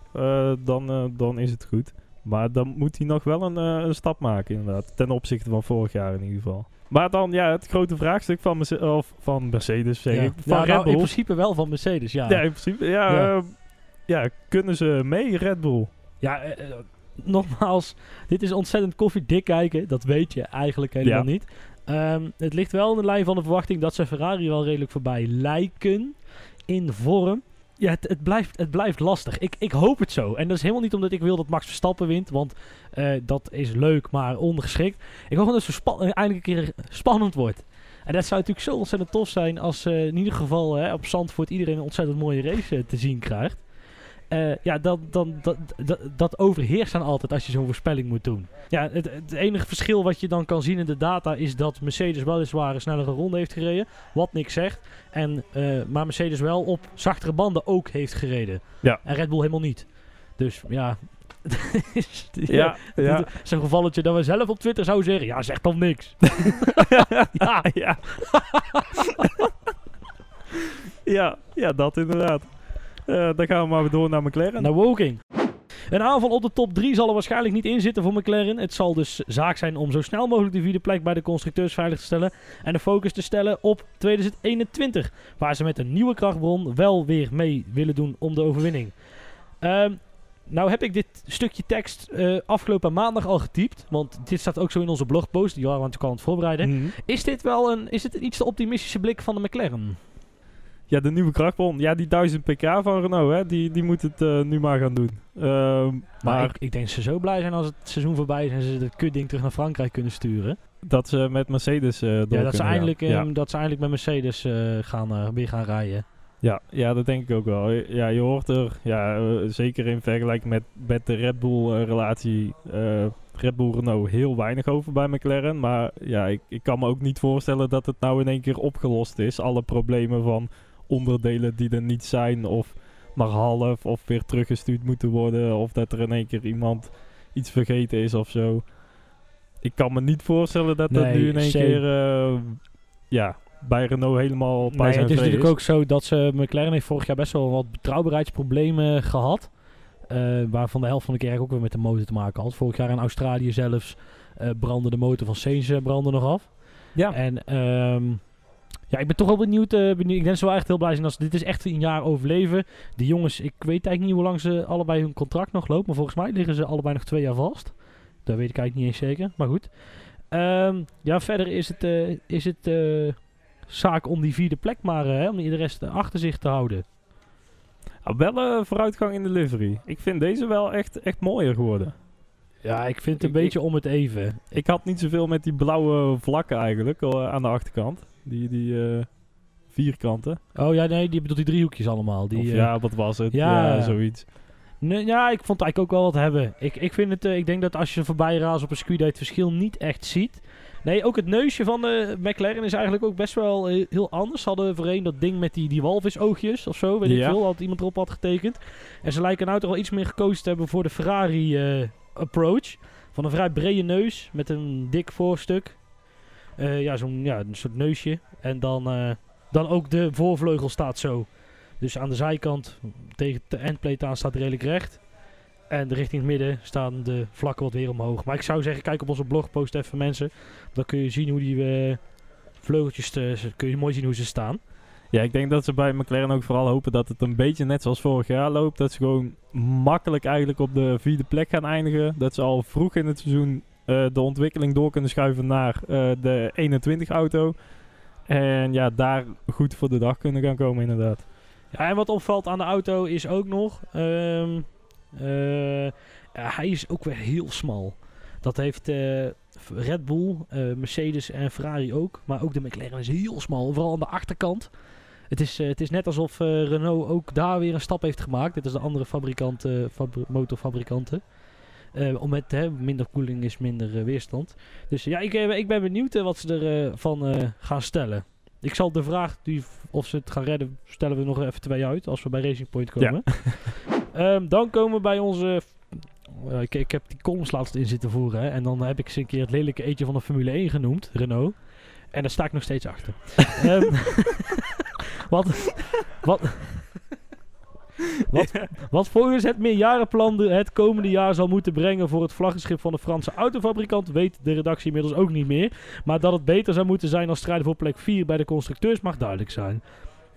Speaker 1: dan, dan is het goed. Maar dan moet hij nog wel een, een, stap maken, inderdaad. Ten opzichte van vorig jaar in ieder geval. Maar dan, ja, het grote vraagstuk van, van Mercedes, zeg ik. Van
Speaker 2: ja,
Speaker 1: Red
Speaker 2: nou,
Speaker 1: Bull.
Speaker 2: in principe wel van Mercedes, ja.
Speaker 1: Ja, in principe, ja. Ja, uh, ja kunnen ze mee, Red Bull?
Speaker 2: Ja, uh, nogmaals, dit is ontzettend koffiedik kijken. Dat weet je eigenlijk helemaal niet. Um, het ligt wel in de lijn van de verwachting dat ze Ferrari wel redelijk voorbij lijken in vorm. Ja, het, het, blijft, het blijft lastig. Ik, ik hoop het zo. En dat is helemaal niet omdat ik wil dat Max Verstappen wint. Want uh, dat is leuk, maar ongeschikt. Ik hoop dat het zo eindelijk een keer spannend wordt. En dat zou natuurlijk zo ontzettend tof zijn als uh, in ieder geval hè, op Zandvoort iedereen een ontzettend mooie race te zien krijgt. Uh, ja, dan, dan, dat, dat, dat overheerst dan altijd als je zo'n voorspelling moet doen. Ja, het, het, enige verschil wat je dan kan zien in de data is dat Mercedes weliswaar een snellere ronde heeft gereden. Wat niks zegt. En, uh, maar Mercedes wel op zachtere banden ook heeft gereden.
Speaker 1: Ja.
Speaker 2: En Red Bull helemaal niet. Dus ja,
Speaker 1: ja, ja.
Speaker 2: Zo'n gevalletje dat we zelf op Twitter zouden zeggen: ja, zeg dan niks.
Speaker 1: ja, ja. ja, ja, dat inderdaad. Uh, dan gaan we maar weer door naar McLaren.
Speaker 2: Naar Woking. Een aanval op de top 3 zal er waarschijnlijk niet in zitten voor McLaren. Het zal dus zaak zijn om zo snel mogelijk de vierde plek bij de constructeurs veilig te stellen. En de focus te stellen op 2021. Waar ze met een nieuwe krachtbron wel weer mee willen doen om de overwinning. Um, nou heb ik dit stukje tekst uh, afgelopen maandag al getypt. Want dit staat ook zo in onze blogpost. Die waren we natuurlijk al aan het voorbereiden.
Speaker 1: Mm -hmm.
Speaker 2: Is dit wel een, is het een iets te optimistische blik van de McLaren?
Speaker 1: Ja, de nieuwe krachtbron. Ja, die 1000 pk van Renault, hè, die, die moet het uh, nu maar gaan doen. Uh, maar,
Speaker 2: maar ik, ik, denk dat ze zo blij zijn als het seizoen voorbij is en ze het kutding terug naar Frankrijk kunnen sturen.
Speaker 1: Dat ze met Mercedes uh, door
Speaker 2: Ja, dat ze, eindelijk,
Speaker 1: ja.
Speaker 2: um, dat ze eindelijk met Mercedes gaan, weer gaan rijden.
Speaker 1: Ja, ja, dat denk ik ook wel. Ja, je hoort er, ja, zeker in vergelijking met, met de Red Bull-relatie, Red Bull-Renault, heel weinig over bij McLaren. Maar ja, ik, ik kan me ook niet voorstellen dat het nou in één keer opgelost is. Alle problemen van onderdelen die er niet zijn of maar half of weer teruggestuurd moeten worden. Of dat er in één keer iemand iets vergeten is of zo. Ik kan me niet voorstellen dat
Speaker 2: nee,
Speaker 1: dat nu in één keer, uh, ja, bij Renault helemaal
Speaker 2: Nee, het is natuurlijk ook zo dat ze McLaren heeft vorig jaar best wel wat betrouwbaarheidsproblemen gehad. Uh, waarvan de helft van de keer ook weer met de motor te maken had. Vorig jaar in Australië zelfs uh, brandde de motor van Sainz brandde nog af.
Speaker 1: Ja.
Speaker 2: En um, ja, ik ben toch wel benieuwd. benieuwd. Ik denk ze wel echt heel blij zijn als dit is echt een jaar overleven. Die jongens, ik weet eigenlijk niet hoe lang ze allebei hun contract nog lopen. Maar volgens mij liggen ze allebei nog twee jaar vast. Dat weet ik eigenlijk niet eens zeker. Maar goed. Um, ja, verder is het, is het zaak om die vierde plek maar, hè, om de rest achter zich te houden.
Speaker 1: Wel uh, vooruitgang in de livery. Ik vind deze wel echt, echt mooier geworden.
Speaker 2: Ja, ik vind het een ik, beetje ik, om het even.
Speaker 1: Ik had niet zoveel met die blauwe vlakken eigenlijk uh, aan de achterkant. Die, die uh, vierkanten.
Speaker 2: Oh ja, nee, die bedoelt die driehoekjes allemaal. Die,
Speaker 1: of, ja, wat was het?
Speaker 2: Ja,
Speaker 1: ja zoiets.
Speaker 2: Nee, ja, ik vond het eigenlijk ook wel wat hebben. Ik, ik, vind het, ik denk dat als je voorbij raast op een circuit dat je het verschil niet echt ziet. Nee, ook het neusje van de McLaren is eigenlijk ook best wel heel, anders. Ze hadden voorheen dat ding met die, die walvisoogjes of zo, weet
Speaker 1: Ja.
Speaker 2: ik veel. Had iemand erop had getekend. En ze lijken nou toch wel iets meer gekozen te hebben voor de Ferrari eh, approach. Van een vrij brede neus met een dik voorstuk. Eh, ja, zo'n ja, een soort neusje. En dan, eh, dan ook de voorvleugel staat zo. Dus aan de zijkant tegen de endplate aan staat redelijk recht. En richting het midden staan de vlakken wat weer omhoog. Maar ik zou zeggen, kijk op onze blogpost even mensen. Dan kun je zien hoe die uh, vleugeltjes, kun je mooi zien hoe ze staan.
Speaker 1: Ja, ik denk dat ze bij McLaren ook vooral hopen dat het een beetje net zoals vorig jaar loopt. Dat ze gewoon makkelijk eigenlijk op de vierde plek gaan eindigen. Dat ze al vroeg in het seizoen eh, de ontwikkeling door kunnen schuiven naar eh, de 21 auto. En ja, daar goed voor de dag kunnen gaan komen inderdaad.
Speaker 2: Ja, en wat opvalt aan de auto is ook nog... ehm, eh, hij is ook weer heel smal. Dat heeft eh, Red Bull, eh, Mercedes en Ferrari ook. Maar ook de McLaren is heel smal. Vooral aan de achterkant. Het is, eh, het is net alsof eh, Renault ook daar weer een stap heeft gemaakt. Dit is de andere fabrikant, eh, fabri- motorfabrikanten. Eh, om hè, minder koeling is minder eh, weerstand. Dus ja, ik, eh, ik ben benieuwd wat ze ervan van gaan stellen. Ik zal de vraag die, of ze het gaan redden, stellen we nog even twee uit als we bij Racing Point komen. Ehm, dan komen we bij onze. ik, ik heb die columns laatst in zitten voeren. Hè, en dan heb ik eens een keer het lelijke eetje van de Formule 1 genoemd, Renault. En daar sta ik nog steeds achter. Ehm, wat, wat, Wat? wat volgens het meerjarenplan het komende jaar zal moeten brengen voor het vlaggenschip van de Franse autofabrikant, weet de redactie inmiddels ook niet meer. Maar dat het beter zou moeten zijn als strijden voor plek 4 bij de constructeurs mag duidelijk zijn.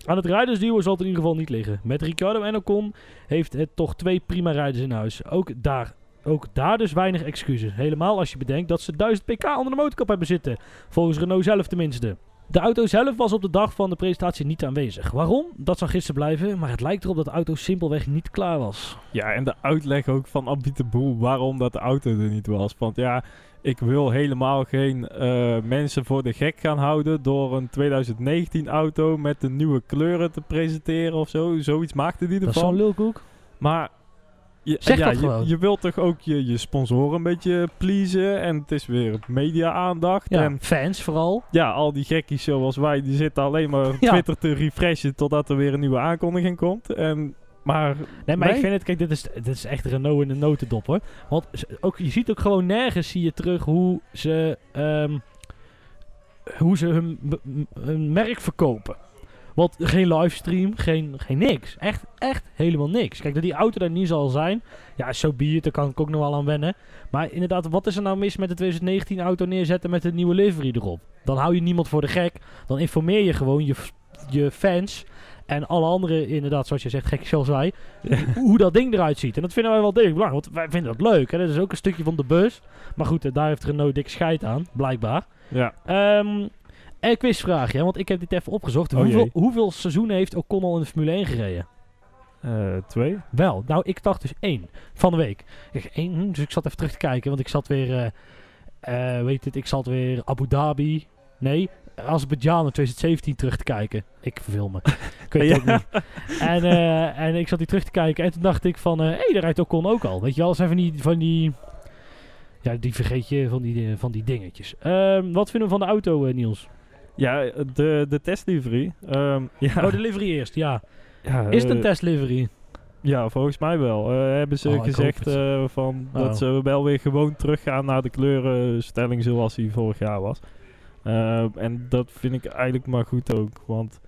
Speaker 2: Aan het rijdersduo zal het in ieder geval niet liggen. Met Ricciardo en Ocon heeft het toch twee prima rijders in huis. Ook daar, ook daar dus weinig excuses. Helemaal als je bedenkt dat ze 1000 pk onder de motorkap hebben zitten. Volgens Renault zelf tenminste. De auto zelf was op de dag van de presentatie niet aanwezig. Waarom? Dat zou gisteren blijven, maar het lijkt erop dat de auto simpelweg niet klaar was.
Speaker 1: Ja, en de uitleg ook van Abit de Boel waarom dat de auto er niet was. Want ja, ik wil helemaal geen eh, mensen voor de gek gaan houden door een 2019 auto met de nieuwe kleuren te presenteren of zo. Zoiets maakte die
Speaker 2: Dat is zo'n
Speaker 1: ervan.
Speaker 2: lulkoek.
Speaker 1: Maar je,
Speaker 2: Zeg
Speaker 1: ja,
Speaker 2: dat
Speaker 1: je,
Speaker 2: gewoon.
Speaker 1: je wilt toch ook je, je sponsoren een beetje pleasen. En het is weer media-aandacht.
Speaker 2: Ja,
Speaker 1: En
Speaker 2: fans vooral.
Speaker 1: ja, al die gekkies zoals wij, die zitten alleen maar op. Twitter te refreshen totdat er weer een nieuwe aankondiging komt. En, maar
Speaker 2: Nee, maar ik vind het, kijk, dit is, dit is echt Renault in de notendop hoor. Want ook, je ziet ook gewoon nergens zie je terug hoe ze, ehm, hoe ze hun merk verkopen. Want geen livestream, geen, geen niks. Echt, echt helemaal niks. Kijk, dat die auto daar niet zal zijn. Ja, zo so be it, daar kan ik ook nog wel aan wennen. Maar inderdaad, wat is er nou mis met de 2019 auto neerzetten met een nieuwe livery erop? Dan hou je niemand voor de gek. Dan informeer je gewoon je, je fans en alle anderen, inderdaad, zoals je zegt, gek zoals wij, hoe dat ding eruit ziet. En dat vinden wij wel degelijk belangrijk, want wij vinden dat leuk. Hè? Dat is ook een stukje van de bus. Maar goed, daar heeft Renault dik scheid aan, blijkbaar.
Speaker 1: ja,
Speaker 2: Ehm en een quizvraagje, hè, want ik heb dit even opgezocht.
Speaker 1: Oh
Speaker 2: hoeveel, hoeveel seizoenen heeft Ocon al in de Formule 1 gereden?
Speaker 1: eh, twee.
Speaker 2: Wel, nou, ik dacht dus één van de week. Ik, dacht, één, hm, dus ik zat even terug te kijken, want ik zat weer, eh, eh, weet het, ik zat weer Abu Dhabi, nee, Azerbeidzjan in 2017 terug te kijken. Ik verveel me. ik weet het ook niet. En, en ik zat die terug te kijken en toen dacht ik van, hé, hey, daar rijdt Ocon ook al. Weet je wel, zijn van die, van die, ja, die vergeet je van die, van die dingetjes. Ehm, wat vinden we van de auto, Niels?
Speaker 1: Ja, de, de testlivery. Ehm ja,
Speaker 2: Oh, de livery eerst, ja.
Speaker 1: ja,
Speaker 2: Is het een
Speaker 1: eh,
Speaker 2: testlivery?
Speaker 1: Ja, volgens mij wel. Eh, hebben ze
Speaker 2: Oh,
Speaker 1: gezegd eh, van
Speaker 2: Oh.
Speaker 1: dat ze wel weer gewoon teruggaan naar de kleurenstelling zoals die vorig jaar was. En dat vind ik eigenlijk maar goed ook. Want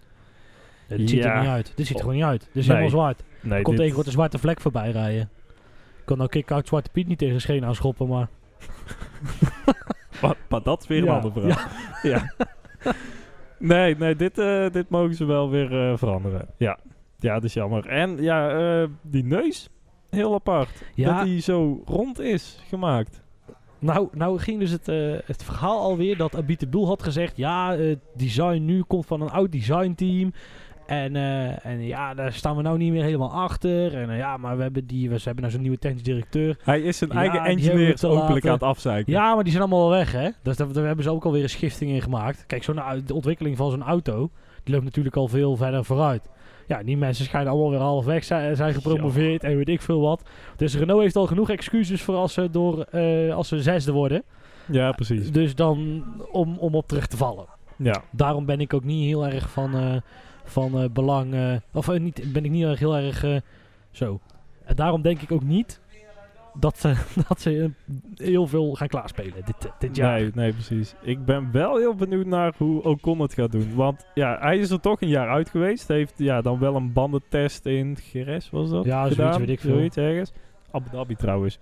Speaker 2: Dit ziet er niet uit. Dit ziet er gewoon niet uit. Dit is
Speaker 1: Nee.
Speaker 2: helemaal zwart.
Speaker 1: nee,
Speaker 2: Er komt
Speaker 1: dit-
Speaker 2: een zwarte vlek voorbij rijden. Ik kan nou kick-out Zwarte Piet niet tegen zijn scheen aanschoppen, maar...
Speaker 1: maar, maar dat is weer een
Speaker 2: Ja,
Speaker 1: andere vraag. Ja. nee, nee dit, eh, dit mogen ze wel weer eh, veranderen. Ja. ja, dat is jammer. En ja, eh, die neus, heel apart.
Speaker 2: Ja,
Speaker 1: Dat die zo rond is gemaakt.
Speaker 2: nou, nou ging dus het, het verhaal alweer dat Abit de Boel had gezegd... Ja, het design nu komt van een oud designteam. En, eh, en ja, daar staan we nou niet meer helemaal achter. En eh, ja, maar we hebben, die, we ze hebben nou zo'n nieuwe technisch directeur.
Speaker 1: Hij is zijn
Speaker 2: Ja,
Speaker 1: eigen
Speaker 2: te
Speaker 1: openlijk aan het afzeiken.
Speaker 2: Ja, maar die zijn allemaal wel weg, hè? Dus daar, daar hebben ze ook alweer een schifting in gemaakt. Kijk, zo'n, de ontwikkeling van zo'n auto, die loopt natuurlijk al veel verder vooruit. Ja, die mensen schijnen allemaal weer half weg zijn, zijn gepromoveerd en weet ik veel wat. Dus Renault heeft al genoeg excuses voor als ze, door, eh, als ze zesde worden.
Speaker 1: Ja, precies.
Speaker 2: Dus dan om, om op terug te vallen.
Speaker 1: Ja.
Speaker 2: Daarom ben ik ook niet heel erg van, van eh, belang. eh, of eh, niet, ben ik niet erg heel erg zo. En daarom denk ik ook niet dat ze, dat ze heel veel gaan klaarspelen dit, dit jaar.
Speaker 1: Nee, nee, precies. Ik ben wel heel benieuwd naar hoe Ocon het gaat doen. Want ja, hij is er toch een jaar uit geweest. Heeft ja, dan wel een bandentest in Geres, was dat?
Speaker 2: Ja, zoiets weet ik veel.
Speaker 1: Zoiets ergens. Abu Dhabi trouwens.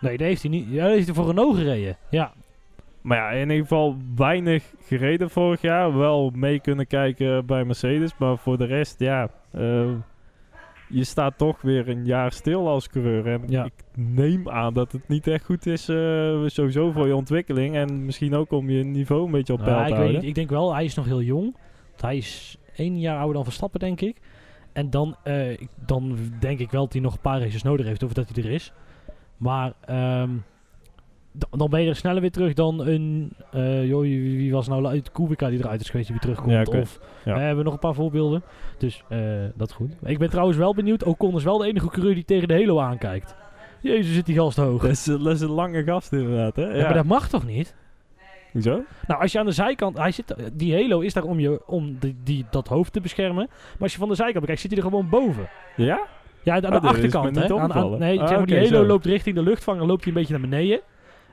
Speaker 2: Nee, daar heeft hij niet. Ja, daar heeft hij voor Renault gereden. Ja.
Speaker 1: Maar ja, in ieder geval weinig gereden vorig jaar. Wel mee kunnen kijken bij Mercedes. Maar voor de rest, ja. eh, je staat toch weer een jaar stil als coureur. En
Speaker 2: Ja.
Speaker 1: ik neem aan dat het niet echt goed is. eh, sowieso voor je ontwikkeling. En misschien ook om je niveau een beetje op
Speaker 2: Nou,
Speaker 1: peil
Speaker 2: ik,
Speaker 1: te
Speaker 2: weet niet, ik denk wel, hij is nog heel jong. Hij is één jaar ouder dan Verstappen, denk ik. En dan, eh, ik- dan denk ik wel dat hij nog een paar races nodig heeft, of dat hij er is. Maar ehm, dan ben je er sneller weer terug dan een... eh joh, wie, was nou uit Kubica die eruit is geweest, die weer terugkomt.
Speaker 1: Ja.
Speaker 2: Of
Speaker 1: Ja.
Speaker 2: we hebben nog een paar voorbeelden. Dus eh, dat is goed. Ik ben trouwens wel benieuwd. Ocon is wel de enige coureur die tegen de Halo aankijkt. Jezus, zit die gast hoog.
Speaker 1: Dat is, dat is een lange gast inderdaad, hè?
Speaker 2: Ja,
Speaker 1: Ja.
Speaker 2: maar dat mag toch niet?
Speaker 1: Hoezo?
Speaker 2: Nou, als je aan de zijkant... Hij zit, die halo is daar om, je, om die, die, dat hoofd te beschermen. Maar als je van de zijkant bekijkt, zit hij er gewoon boven.
Speaker 1: Ja?
Speaker 2: Ja, aan de
Speaker 1: Oh, dat is
Speaker 2: achterkant, hè. Aan, aan,
Speaker 1: opgevallen.
Speaker 2: nee,
Speaker 1: Ah,
Speaker 2: zeg maar, die halo
Speaker 1: zo.
Speaker 2: loopt richting de luchtvanger, loopt hij een beetje naar beneden.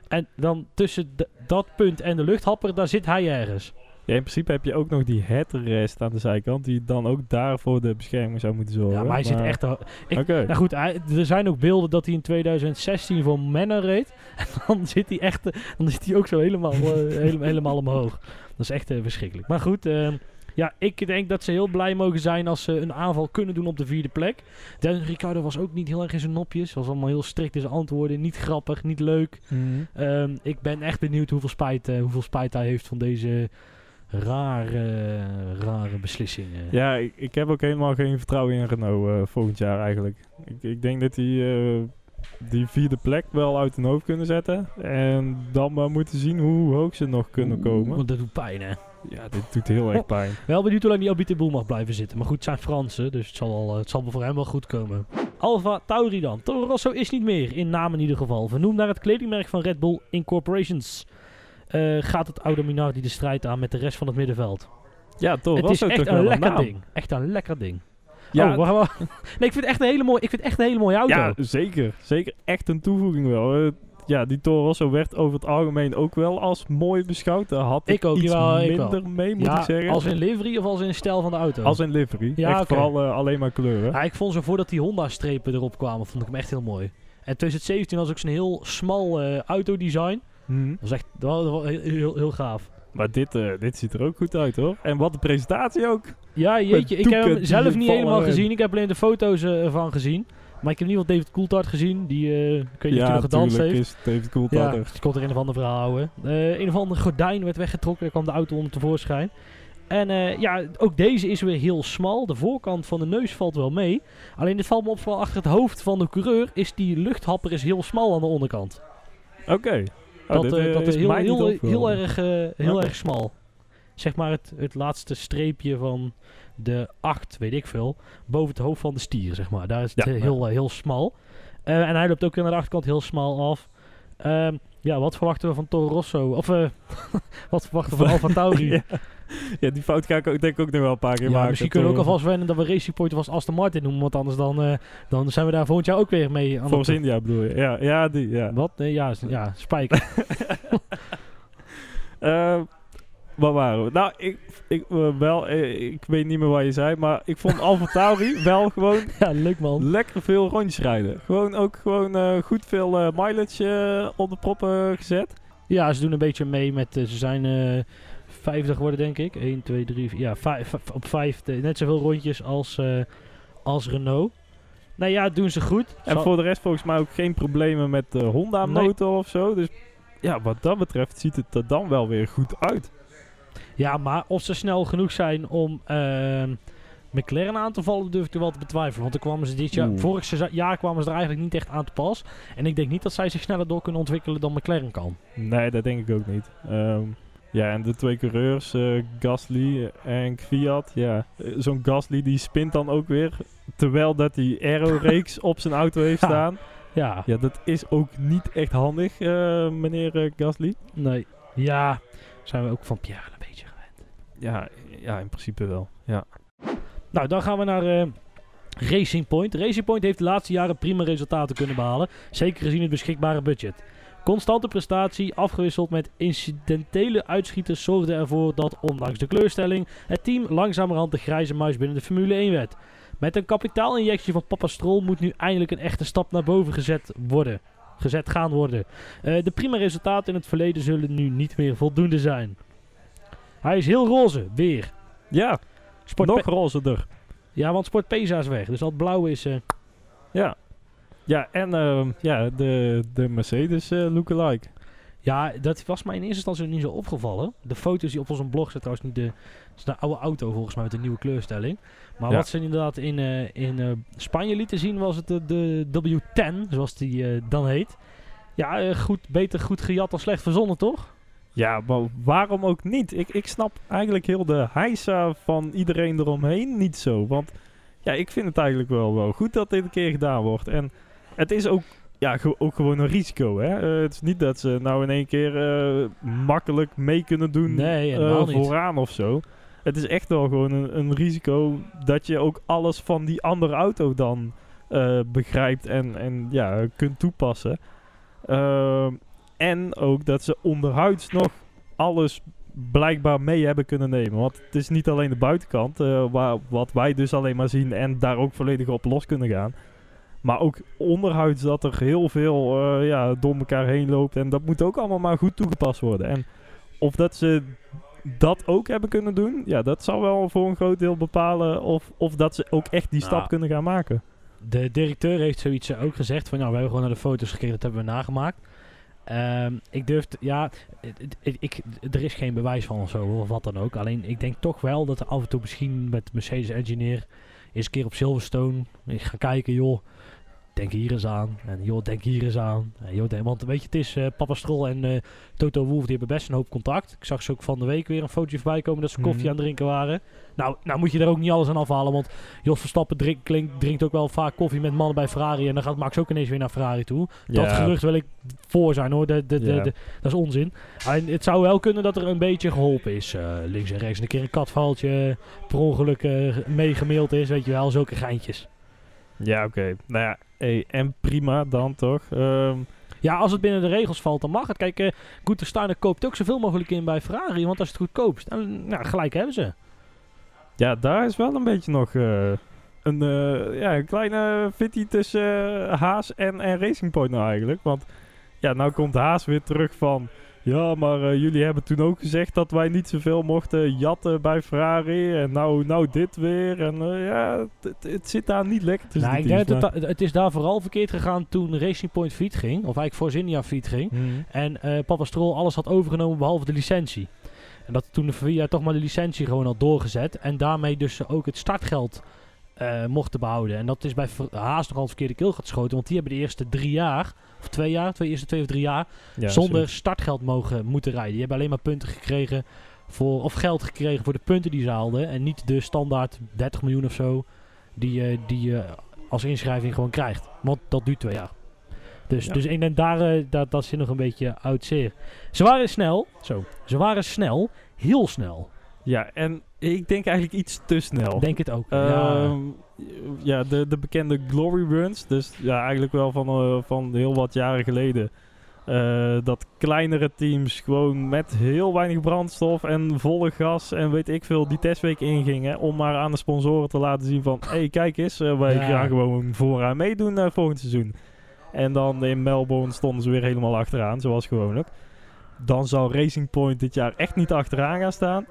Speaker 2: En dan tussen dat punt en de luchthapper, daar zit hij ergens.
Speaker 1: Ja, in principe heb je ook nog die headrest aan de zijkant. Die dan ook daar voor de bescherming zou moeten zorgen.
Speaker 2: Ja, maar hij zit echt... Ik. Nou goed, hij- er zijn ook beelden dat hij in 2016 voor Manor reed. En dan zit hij echt... Dan zit hij ook zo helemaal, eh, helemaal, helemaal omhoog. Dat is echt eh, verschrikkelijk. Maar goed, ehm, ja, ik denk dat ze heel blij mogen zijn als ze een aanval kunnen doen op de vierde plek. Dennis Ricciardo was ook niet heel erg in zijn nopjes. Was allemaal heel strikt in zijn antwoorden. Niet grappig, niet leuk.
Speaker 1: Mhm.
Speaker 2: Ehm, ik ben echt benieuwd hoeveel spijt, eh, hoeveel spijt hij heeft van deze rare, rare beslissingen.
Speaker 1: Ja, ik, ik heb ook helemaal geen vertrouwen in Renault eh, volgend jaar eigenlijk. Ik, ik denk dat die, eh, die vierde plek wel uit hun hoofd kunnen zetten. En dan maar moeten zien hoe hoog ze nog kunnen komen.
Speaker 2: Want dat doet pijn, hè?
Speaker 1: Ja, dit doet heel erg pijn.
Speaker 2: Wel benieuwd hoe lang die Abit de Boel mag blijven zitten. Maar goed, het zijn Fransen, dus het zal, wel, eh, het zal voor hem wel goed komen. Alfa Tauri dan. Toro Rosso is niet meer, in naam in ieder geval. Vernoemd naar het kledingmerk van Red Bull Incorporations. Eh, gaat het oude Minardi de strijd aan met de rest van het middenveld.
Speaker 1: Ja, toch.
Speaker 2: het
Speaker 1: was
Speaker 2: is
Speaker 1: ook
Speaker 2: echt
Speaker 1: toch
Speaker 2: een lekker
Speaker 1: naam.
Speaker 2: ding. Echt een lekker ding.
Speaker 1: Ja,
Speaker 2: oh, wacht, wacht. nee, ik vind het echt een hele mooie, ik vind echt een hele mooie auto.
Speaker 1: ja, zeker. Zeker echt een toevoeging wel. Ja, die Toro Rosso werd over het algemeen ook wel als mooi beschouwd. Daar had ik,
Speaker 2: Ik ook,
Speaker 1: iets
Speaker 2: jawel, ik
Speaker 1: minder mee, moet
Speaker 2: Ja,
Speaker 1: ik zeggen.
Speaker 2: als in livery of als in stijl van de auto?
Speaker 1: Als in livery.
Speaker 2: Ja,
Speaker 1: echt vooral eh, alleen maar kleuren.
Speaker 2: Ja, ik vond zo voordat die Honda-strepen erop kwamen, vond ik hem echt heel mooi. En 2017 was ook zo'n heel smal eh, autodesign.
Speaker 1: Mhm.
Speaker 2: Dat was echt dat was, heel, heel, heel gaaf.
Speaker 1: Maar dit, eh, dit ziet er ook goed uit hoor. En wat de presentatie ook.
Speaker 2: Ja, jeetje, ik heb hem zelf niet helemaal gezien. Ik heb alleen de foto's ervan gezien. Maar ik heb in ieder geval David Coulthard gezien. Die, eh ik weet niet of hij nog gedanst heeft.
Speaker 1: is David Coulthard
Speaker 2: Ja, ik kon er een of ander verhaal houden. Eh, een of ander gordijn werd weggetrokken. Daar kwam de auto om tevoorschijn. En eh, ja, ook deze is weer heel smal. De voorkant van de neus valt wel mee. Alleen dit valt me op vooral achter het hoofd van de coureur. Is die luchthapper is heel smal aan de onderkant.
Speaker 1: Oké. Oh,
Speaker 2: dat dat
Speaker 1: is
Speaker 2: heel, heel, erg, heel erg smal. Zeg maar het, het laatste streepje van de 8, weet ik veel. Boven het hoofd van de stier, zeg maar. Daar is het
Speaker 1: Ja, ja.
Speaker 2: heel, eh, heel smal. Eh, en hij loopt ook naar de achterkant heel smal af. Ehm, ja, wat verwachten we van Toro Rosso? Of eh, wat verwachten we van Alfa Tauri?
Speaker 1: ja. ja, die fout ga ik ook, denk ik ook nog wel een paar keer
Speaker 2: Ja,
Speaker 1: maken.
Speaker 2: misschien kunnen we ook alvast wennen dat we Racing Point of als Aston Martin noemen. Want anders dan, dan zijn we daar volgend jaar ook weer mee aan het-
Speaker 1: India bedoel je? Ja, ja die, ja.
Speaker 2: Wat? Nee, ja, ja, spijker.
Speaker 1: waar waren we? Nou, ik, ik, eh, wel, eh, ik weet niet meer wat je zei, maar ik vond Alfa Tauri wel gewoon
Speaker 2: ja, leuk man.
Speaker 1: lekker veel rondjes rijden. Gewoon ook gewoon eh, goed veel mileage op de proppen gezet.
Speaker 2: Ja, ze doen een beetje mee met. ze zijn 50 geworden, denk ik. 1, 2, 3, 4. Ja, vijf, op 5. net zoveel rondjes als, als Renault. Nou ja, doen ze goed.
Speaker 1: En
Speaker 2: Zal-
Speaker 1: voor de rest volgens mij ook geen problemen met de Honda motor of zo. Dus ja, wat dat betreft ziet het er dan wel weer goed uit.
Speaker 2: Ja, maar of ze snel genoeg zijn om ehm, McLaren aan te vallen, durf ik er wel te betwijfelen. Want dan kwamen ze dit jaar,
Speaker 1: Oeh.
Speaker 2: vorig jaar kwamen ze er eigenlijk niet echt aan te pas. En ik denk niet dat zij zich sneller door kunnen ontwikkelen dan McLaren kan.
Speaker 1: Nee, dat denk ik ook niet. Ehm, ja, en de twee coureurs, eh, Gasly en Kvyat. Ja, eh, zo'n Gasly die spint dan ook weer. Terwijl dat die aero-reeks op zijn auto heeft
Speaker 2: Ja.
Speaker 1: staan.
Speaker 2: Ja,
Speaker 1: Ja, dat is ook niet echt handig, eh, meneer Gasly.
Speaker 2: nee. Ja, zijn we ook van Pierre.
Speaker 1: Ja, ja, in principe wel. Ja.
Speaker 2: Nou, dan gaan we naar eh, Racing Point. Racing Point heeft de laatste jaren prima resultaten kunnen behalen. Zeker gezien het beschikbare budget. Constante prestatie, afgewisseld met incidentele uitschieters, zorgde ervoor dat, ondanks de kleurstelling, het team langzamerhand de grijze muis binnen de Formule 1 werd. Met een kapitaalinjectie van Papa Stroll moet nu eindelijk een echte stap naar boven gezet worden. gezet gaan worden. Eh, de prima resultaten in het verleden zullen nu niet meer voldoende zijn. Hij is heel roze, weer.
Speaker 1: Ja,
Speaker 2: Sport
Speaker 1: nog rozender.
Speaker 2: ja, want Sport Pesa is weg. Dus dat blauw is... eh,
Speaker 1: Ja. Ja, en ehm, ja, de, de Mercedes eh lookalike.
Speaker 2: Ja, dat was mij in eerste instantie niet zo opgevallen. De foto's die op onze blog zijn trouwens niet de... Het is de oude auto volgens mij met een nieuwe kleurstelling. Maar
Speaker 1: Ja.
Speaker 2: wat ze inderdaad in, eh, in Spanje lieten zien was het de, de W10, zoals die dan heet. Ja, goed, beter goed gejat dan slecht verzonnen, toch?
Speaker 1: Ja, maar waarom ook niet? Ik, ik snap eigenlijk heel de heisa van iedereen eromheen niet zo. Want ja, ik vind het eigenlijk wel, wel goed dat dit een keer gedaan wordt. En het is ook, ja, ge- ook gewoon een risico. Hè? Eh, het is niet dat ze nou in één keer eh, makkelijk mee kunnen doen
Speaker 2: Nee,
Speaker 1: eh, vooraan of zo. Het is echt wel gewoon een, een risico dat je ook alles van die andere auto dan begrijpt en, en ja, kunt toepassen. Ehm, en ook dat ze onderhuids nog alles blijkbaar mee hebben kunnen nemen. Want het is niet alleen de buitenkant, eh, waar, wat wij dus alleen maar zien en daar ook volledig op los kunnen gaan. Maar ook onderhuids dat er heel veel eh, ja, door elkaar heen loopt. En dat moet ook allemaal maar goed toegepast worden. En of dat ze dat ook hebben kunnen doen, ja, dat zal wel voor een groot deel bepalen of, of dat ze ook echt die
Speaker 2: Nou,
Speaker 1: stap kunnen gaan maken.
Speaker 2: De directeur heeft zoiets ook gezegd van, nou, we hebben gewoon naar de foto's gekeken, dat hebben we nagemaakt. Ehm, ik durf, ja, het- ik, er is geen bewijs van of zo, of wat dan ook. Alleen, ik denk toch wel dat er af en toe misschien met Mercedes Engineer eens een keer op Silverstone eens gaan kijken, joh, denk hier eens aan. En joh, denk hier eens aan. En, joh, denk, want weet je, het is eh, Papa Strol en eh, Toto Wolff, die hebben best een hoop contact. Ik zag ze ook van de week weer een fotootje voorbij komen dat ze koffie
Speaker 1: Mhm.
Speaker 2: aan het drinken waren. Nou, nou moet je er ook niet alles aan afhalen, want Jos Verstappen drink, drinkt ook wel vaak koffie met mannen bij Ferrari. En dan gaat Max ook ineens weer naar Ferrari toe. Dat gerucht wil ik voor zijn hoor. De, de, de,
Speaker 1: Ja.
Speaker 2: de- dat is onzin. En het zou wel kunnen dat er een beetje geholpen is. eh, links en rechts. Een keer een katvaltje per ongeluk meegemaild is. Weet je wel, zulke geintjes.
Speaker 1: Ja, oké. Nou ja, hey, en prima dan toch. Ehm,
Speaker 2: Ja, als het binnen de regels valt, dan mag het. Kijk, uh, Gunther Steiner koopt ook zoveel mogelijk in bij Ferrari. Want als je het goedkoopst, dan nou, gelijk hebben ze.
Speaker 1: ja, daar is wel een beetje nog eh, een, eh, ja, een kleine fitty tussen eh, Haas en, en Racing Point nou eigenlijk. Want ja, nou komt Haas weer terug van... Ja, maar eh, jullie hebben toen ook gezegd dat wij niet zoveel mochten jatten bij Ferrari. En nou, nou dit weer. En eh, ja, het, zit daar niet lekker tussen
Speaker 2: Nou, ik denk dat het, het is daar vooral verkeerd gegaan toen Racing Point fiet ging. Of eigenlijk Force India fiet ging.
Speaker 1: Mhm.
Speaker 2: En eh Papa Stroll alles had overgenomen behalve de licentie. En dat toen de VIA toch maar de licentie gewoon had doorgezet. En daarmee dus ook het startgeld eh, mochten behouden. En dat is bij Haas nogal het verkeerde keel geschoten. Want die hebben de eerste drie jaar, of twee jaar, twee eerste twee of drie jaar,
Speaker 1: Ja,
Speaker 2: zonder startgeld mogen moeten rijden. Die hebben alleen maar punten gekregen voor, of geld gekregen voor de punten die ze haalden. En niet de standaard 30 miljoen of zo die, je die je als inschrijving gewoon krijgt. Want dat duurt twee jaar. Dus,
Speaker 1: Ja.
Speaker 2: dus denk daar, eh, dat, dat zit nog een beetje uit zeer. Ze waren snel, zo, ze waren snel, heel snel.
Speaker 1: Ja, en ik denk eigenlijk iets te snel.
Speaker 2: Denk het ook. ja.
Speaker 1: Ehm, ja, de, de bekende glory runs. Dus ja, eigenlijk wel van, eh, van heel wat jaren geleden. Eh, dat kleinere teams gewoon met heel weinig brandstof en volle gas en weet ik veel die testweek ingingen. Om maar aan de sponsoren te laten zien van... Hé, hey, kijk eens, eh, wij
Speaker 2: Ja.
Speaker 1: gaan gewoon vooraan meedoen volgend seizoen. En dan in Melbourne stonden ze weer helemaal achteraan, zoals gewoonlijk. Dan zal Racing Point dit jaar echt niet achteraan gaan staan.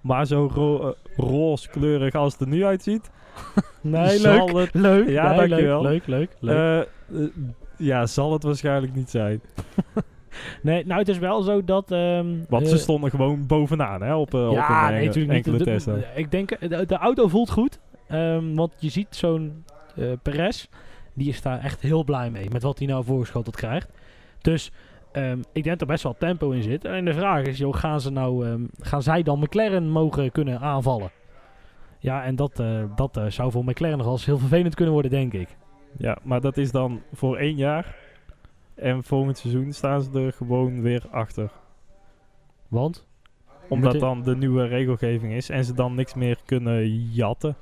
Speaker 1: Maar zo ro- eh, roze kleurig als het er nu uitziet.
Speaker 2: nee, leuk.
Speaker 1: het-
Speaker 2: Leuk,
Speaker 1: Ja,
Speaker 2: nee,
Speaker 1: dankjewel.
Speaker 2: leuk, leuk, leuk.
Speaker 1: Eh, eh, ja, zal het waarschijnlijk niet zijn.
Speaker 2: nee, nou het is wel zo dat... ehm,
Speaker 1: Want ze stonden gewoon bovenaan hè, op, eh, op
Speaker 2: ja,
Speaker 1: een
Speaker 2: nee,
Speaker 1: enkele testen.
Speaker 2: de- ik denk, de, de auto voelt goed. ehm, want je ziet zo'n Perez, die is daar echt heel blij mee. Met wat hij nou voorgeschoteld krijgt. Dus ehm, ik denk dat er best wel tempo in zit. En de vraag is, joh, gaan, ze nou, ehm, gaan zij dan McLaren mogen kunnen aanvallen? Ja, en dat, eh, dat eh, zou voor McLaren nog wel eens heel vervelend kunnen worden, denk ik.
Speaker 1: Ja, maar dat is dan voor één jaar. En volgend seizoen staan ze er gewoon weer achter.
Speaker 2: Want?
Speaker 1: Omdat dan de nieuwe regelgeving is en ze dan niks meer kunnen jatten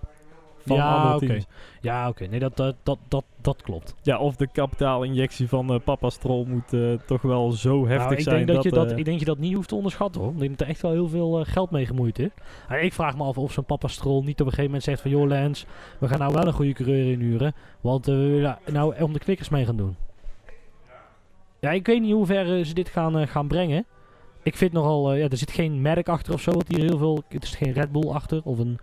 Speaker 1: van
Speaker 2: Ja,
Speaker 1: andere
Speaker 2: oké. Ja, oké. Nee, dat, dat, dat, dat, dat klopt.
Speaker 1: Ja, of de kapitaalinjectie van eh, Papa Stroll moet eh, toch wel zo heftig
Speaker 2: Nou, ik,
Speaker 1: zijn.
Speaker 2: denk dat je dat,
Speaker 1: eh,
Speaker 2: ik denk dat je dat niet hoeft te onderschatten hoor. Ik denk dat er echt wel heel veel geld mee gemoeid is. En ik vraag me af of zo'n papa Stroll niet op een gegeven moment zegt van... joh Lance, we gaan nou wel een goede coureur inhuren. Want we willen nou om de knikkers mee gaan doen. Ja, ik weet niet hoe ver ze dit gaan, gaan brengen. Ik vind nogal, ja, er zit geen merk achter of zo. Want hier heel veel, het is geen Red Bull achter of een,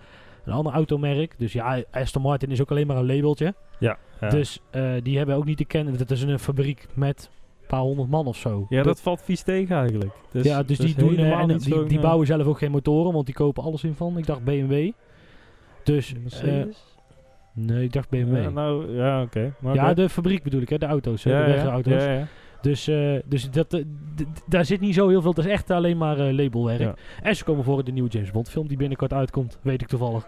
Speaker 2: een ander automerk. Dus ja, Aston Martin is ook alleen maar een labeltje.
Speaker 1: Ja.
Speaker 2: Dus eh, die hebben ook niet te kennen. Dat is een fabriek met een paar honderd man of zo.
Speaker 1: ja, dat valt vies tegen eigenlijk. Dus,
Speaker 2: ja, dus die, doen, eh, en, die,
Speaker 1: eh,
Speaker 2: bouwen zelf ook geen motoren, want die kopen alles in van. Ik dacht BMW. Dus, eh, nee, ik dacht BMW.
Speaker 1: Ja, nou, ja, oké. Maar
Speaker 2: ja, de fabriek bedoel ik, hè, de auto's, hè,
Speaker 1: ja,
Speaker 2: de
Speaker 1: ja, ja.
Speaker 2: Dus, eh, dus dat, eh, daar zit niet zo heel veel. Dat is echt alleen maar eh, labelwerk.
Speaker 1: Ja.
Speaker 2: En ze komen voor in de nieuwe James Bond film die binnenkort uitkomt. Weet ik toevallig.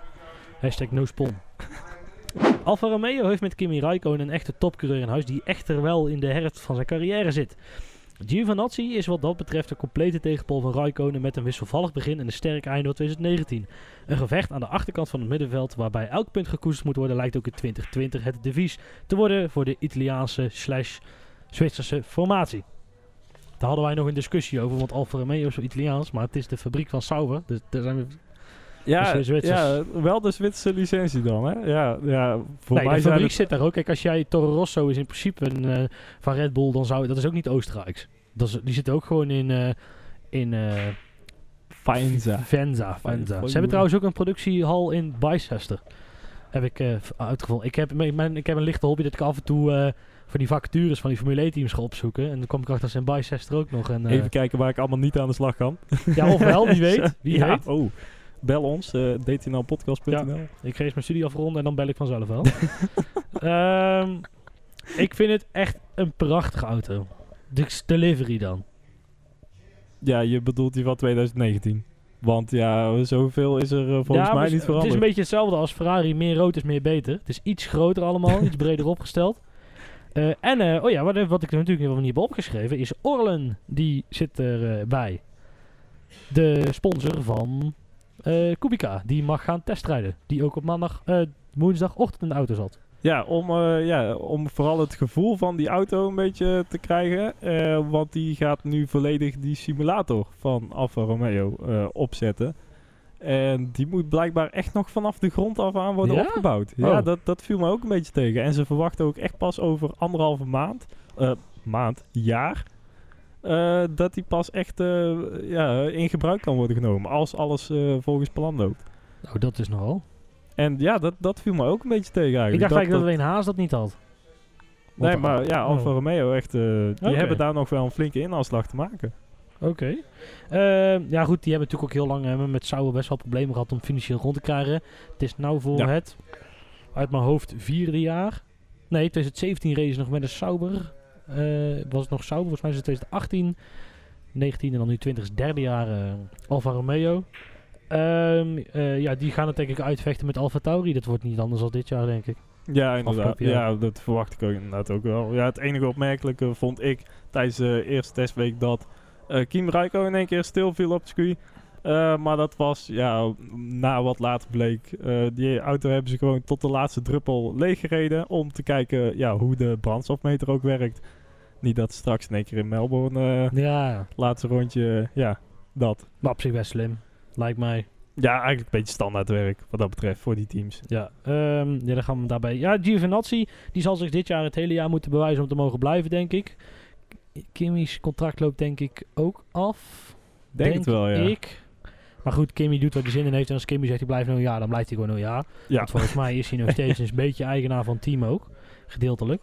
Speaker 2: Hashtag no spon. Alfa Romeo heeft met Kimi Raikkonen een echte topcoureur in huis die echter wel in de herfst van zijn carrière zit. Giovinazzi is wat dat betreft een complete tegenpol van Raikkonen met een wisselvallig begin en een sterk einde van 2019. Een gevecht aan de achterkant van het middenveld waarbij elk punt gekoesterd moet worden lijkt ook in 2020 het devies te worden voor de Italiaanse slash Zwitserse formatie. Daar hadden wij nog een discussie over, want Alfa Romeo is zo Italiaans, maar het is de fabriek van Sauber. Dus daar zijn we...
Speaker 1: Ja,
Speaker 2: Dus Zwitsers.
Speaker 1: ja, wel de Zwitserse licentie dan, hè? Ja, ja voor
Speaker 2: nee,
Speaker 1: mij
Speaker 2: de fabriek zit daar ook. Kijk, als jij Toro Rosso is in principe een, eh, van Red Bull, dan zou dat is ook niet Oostenrijks. Dat is, die zitten ook gewoon in, eh in eh,
Speaker 1: Faenza.
Speaker 2: Venza. Venza. Ze hebben trouwens ook een productiehal in Bicester. Heb ik eh, uitgevonden. Ik heb, mijn- ik heb een lichte hobby dat ik af en toe eh voor die vacatures van die Formule 1 teams ga opzoeken. En dan kwam ik achter in Bicester ook nog. En, eh,
Speaker 1: Even kijken waar ik allemaal niet aan de slag kan.
Speaker 2: ja, ofwel, wie weet. Wie
Speaker 1: ja,
Speaker 2: weet.
Speaker 1: Oh, bel ons, eh dtnlpodcast.nl.
Speaker 2: Ik ga eerst mijn studie afronden en dan bel ik vanzelf wel. Ehm, ik vind het echt een prachtige auto. De delivery dan.
Speaker 1: Ja, je bedoelt die van 2019. Want ja, zoveel is er eh, volgens
Speaker 2: Ja,
Speaker 1: mij niet veranderd.
Speaker 2: Het is een beetje hetzelfde als Ferrari. Meer rood is meer beter. Het is iets groter allemaal, iets breder opgesteld. Eh, en, eh, oh ja, wat, wat ik er natuurlijk nog niet heb opgeschreven is Orlen. Die zit erbij. bij. De sponsor van eh Kubica. Die mag gaan testrijden. Die ook op maandag, eh, woensdagochtend in de auto zat.
Speaker 1: Ja om, eh, ja, om vooral het gevoel van die auto een beetje te krijgen. eh, want die gaat nu volledig die simulator van Alfa Romeo eh, opzetten. En die moet blijkbaar echt nog vanaf de grond af aan worden
Speaker 2: Ja?
Speaker 1: opgebouwd. Ja,
Speaker 2: Oh.
Speaker 1: dat, dat viel me ook een beetje tegen. En ze verwachten ook echt pas over anderhalve maand, eh, maand, jaar, eh, dat die pas echt eh, ja, in gebruik kan worden genomen. Als alles volgens plan loopt.
Speaker 2: Nou, dat is nogal.
Speaker 1: En ja, dat, dat viel me ook een beetje tegen eigenlijk.
Speaker 2: Ik dacht eigenlijk dat alleen Haas dat niet had.
Speaker 1: Nee, maar ja, Alfa
Speaker 2: Oh.
Speaker 1: Romeo echt, die hebben daar nog wel een flinke inhaalslag te maken.
Speaker 2: Oké. Ehm, ja, goed, die hebben natuurlijk ook heel lang eh, met Sauber best wel problemen gehad om financieel rond te krijgen. Het is nou voor
Speaker 1: Ja.
Speaker 2: het, uit mijn hoofd, vierde jaar. Nee, 2017 race nog met een Sauber. Eh, was het nog Sauber? Volgens mij is het 2018, 19 en dan nu 20 is het derde jaar eh, Alfa Romeo. Ehm, eh, ja, die gaan het denk ik uitvechten met Alfa Tauri. Dat wordt niet anders dan dit jaar, denk ik.
Speaker 1: Ja, inderdaad. Ja, dat verwacht ik ook inderdaad ook wel. Ja, het enige opmerkelijke vond ik tijdens de eerste testweek dat eh Kim Räikkönen in één keer stil viel op het circuit. Eh, maar dat was, ja, na wat later bleek, eh, die auto hebben ze gewoon tot de laatste druppel leeggereden om te kijken ja, hoe de brandstofmeter ook werkt. Niet dat straks in één keer in Melbourne,
Speaker 2: Ja,
Speaker 1: laatste rondje, ja, dat.
Speaker 2: maar op zich best slim. Lijkt mij.
Speaker 1: Ja, eigenlijk een beetje standaardwerk wat dat betreft voor die teams.
Speaker 2: Ja, ehm, ja, dan gaan we daarbij. Ja, Giovinazzi, die zal zich dit jaar het hele jaar moeten bewijzen om te mogen blijven, denk ik. Kimmy's contract loopt denk ik ook af.
Speaker 1: Denk, het wel, ja.
Speaker 2: Ik. Maar goed, Kimmy doet wat hij zin in heeft. En als Kimmy zegt hij blijft nog een jaar, dan blijft hij gewoon een jaar.
Speaker 1: Ja,
Speaker 2: Want volgens mij is hij nog steeds een beetje eigenaar van het team ook. Gedeeltelijk.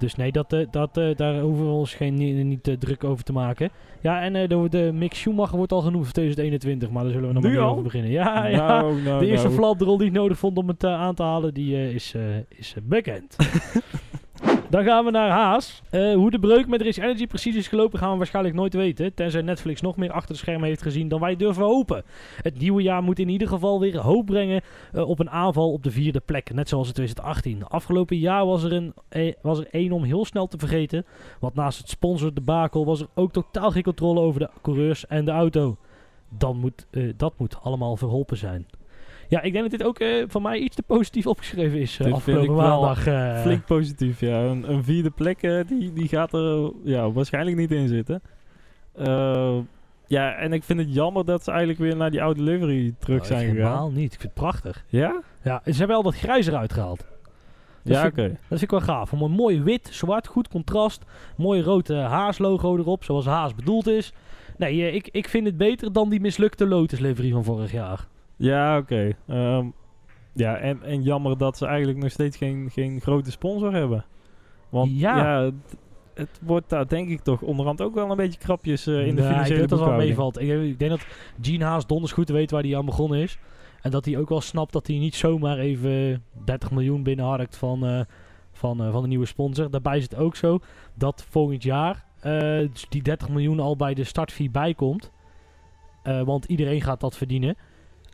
Speaker 2: Dus nee, dat, eh, dat, eh, daar hoeven we ons geen, niet, niet eh, druk over te maken. Ja, en de, de Mick Schumacher wordt al genoemd voor 2021. Maar daar zullen we nog maar over beginnen. Ja, ja.
Speaker 1: Nou, nou,
Speaker 2: De eerste
Speaker 1: nou.
Speaker 2: flapdrol die ik nodig vond om het aan te halen, die is, is bekend. Dan gaan we naar Haas. Eh, hoe de breuk met Rich Energy precies is gelopen gaan we waarschijnlijk nooit weten. Tenzij Netflix nog meer achter de schermen heeft gezien dan wij durven hopen. Het nieuwe jaar moet in ieder geval weer hoop brengen eh, op een aanval op de vierde plek. Net zoals in 2018. Afgelopen jaar was er, een, eh, was er één om heel snel te vergeten. Want naast het sponsordebakel was er ook totaal geen controle over de coureurs en de auto. Dan moet, dat moet allemaal verholpen zijn. Ja, ik denk dat dit ook eh van mij iets te positief opgeschreven is
Speaker 1: Dit
Speaker 2: afgelopen
Speaker 1: vind ik wel
Speaker 2: maandag. eh.
Speaker 1: Flink positief, ja. Een, een vierde plek, die, die gaat er ja, waarschijnlijk niet in zitten. Ja, en ik vind het jammer dat ze eigenlijk weer naar die oude livery terug
Speaker 2: Nou,
Speaker 1: zijn gegaan.
Speaker 2: Helemaal niet. Ik vind het prachtig.
Speaker 1: Ja?
Speaker 2: Ja, ze hebben al dat grijs eruit gehaald. Dat
Speaker 1: ja, oké.
Speaker 2: Dat vind ik wel gaaf. Om een mooi wit, zwart, goed contrast. Mooi rood eh, Haas-logo erop, zoals Haas bedoeld is. Nee, ik, ik vind het beter dan die mislukte Lotus-livery van vorig jaar.
Speaker 1: Ja, oké. Ehm, ja, en, en jammer dat ze eigenlijk nog steeds geen, geen grote sponsor hebben. Want
Speaker 2: Ja.
Speaker 1: ja, het, het wordt daar denk ik toch onderhand ook wel een beetje krapjes eh, in de
Speaker 2: ik
Speaker 1: financiële
Speaker 2: denk dat wel meevalt. Ik, ik denk dat Gene Haas donders goed weet waar hij aan begonnen is. En dat hij ook wel snapt dat hij niet zomaar even 30 miljoen binnenharkt van, eh, van, eh, van een nieuwe sponsor. Daarbij is het ook zo dat volgend jaar die 30 miljoen al bij de startfee bijkomt. Want iedereen gaat dat verdienen.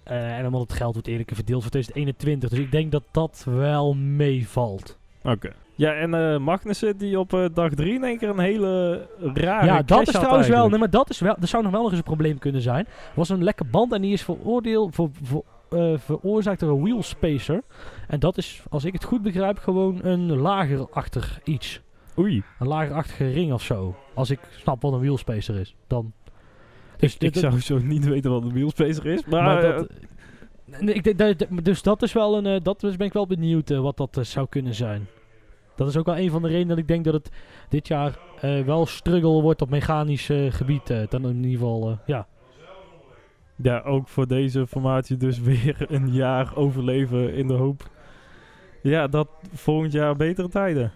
Speaker 2: Eh, en omdat het geld wordt eerlijker verdeeld voor 2021. Dus ik denk dat dat wel meevalt.
Speaker 1: Oké. Ja, en eh Magnussen die op eh, dag 3 in één keer een hele rare
Speaker 2: ja, dat is trouwens wel. Nee, maar dat, is wel, dat zou nog wel nog eens een probleem kunnen zijn. Er was een lekke band en die is veroordeeld, voor, voor, veroorzaakt door een wheel spacer. En dat is, als ik het goed begrijp, gewoon een lagerachtig iets.
Speaker 1: Oei.
Speaker 2: Een lagerachtige ring of zo. Als ik snap wat een wheel spacer is, dan. Dus
Speaker 1: Ik zou zo niet weten wat een wheelspacer is, maar...
Speaker 2: maar
Speaker 1: eh,
Speaker 2: dat, nee, ik denk dat, dus dat is wel een. eh, dat is, ben ik wel benieuwd eh, wat dat zou kunnen zijn. Dat is ook wel een van de redenen dat ik denk dat het dit jaar eh, wel struggle wordt op mechanisch eh, gebied. eh, dan in ieder geval, ja.
Speaker 1: ja, ook voor deze formatie dus weer een jaar overleven in de hoop... Ja, dat volgend jaar betere tijden.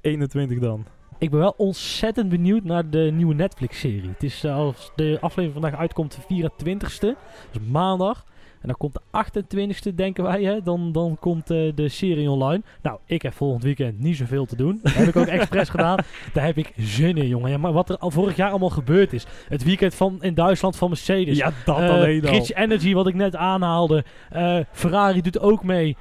Speaker 1: 21 dan.
Speaker 2: Ik ben wel ontzettend benieuwd naar de nieuwe Netflix-serie. Het is als de aflevering vandaag uitkomt, de 24ste, dus maandag. En dan komt de 28ste, denken wij, hè? Dan, dan komt eh, de serie online. Nou, ik heb volgend weekend niet zoveel te doen. Dat heb ik ook expres gedaan. Daar heb ik zin in, jongen. Ja, maar wat er al vorig jaar allemaal gebeurd is. Het weekend van, in Duitsland van Mercedes.
Speaker 1: ja, dat
Speaker 2: Eh,
Speaker 1: alleen al.
Speaker 2: Rich Energy, wat ik net aanhaalde. Eh, Ferrari doet ook mee.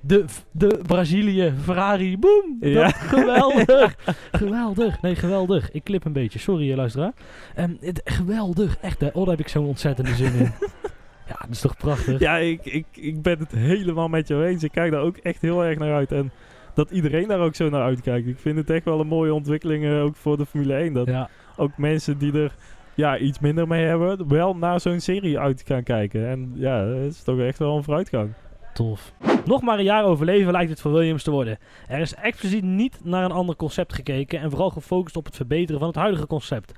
Speaker 2: De, de Brazilië, Ferrari, boem.
Speaker 1: Ja.
Speaker 2: Dat, geweldig. geweldig. Nee, geweldig. Ik klip een beetje. Sorry, luisteraar. Ehm, het, geweldig. Echt, hè. Oh, daar heb ik zo'n ontzettende zin in. ja, dat is toch prachtig.
Speaker 1: Ja, ik, ik, ik ben het helemaal met jou eens. Ik kijk daar ook echt heel erg naar uit. En dat iedereen daar ook zo naar uitkijkt. Ik vind het echt wel een mooie ontwikkeling, eh, ook voor de Formule 1. Dat
Speaker 2: Ja.
Speaker 1: ook mensen die er ja, iets minder mee hebben, wel naar zo'n serie uit gaan kijken. En ja, dat is toch echt wel een vooruitgang.
Speaker 2: Tof. Nog maar een jaar overleven lijkt het voor Williams te worden. Er is expliciet niet naar een ander concept gekeken en vooral gefocust op het verbeteren van het huidige concept.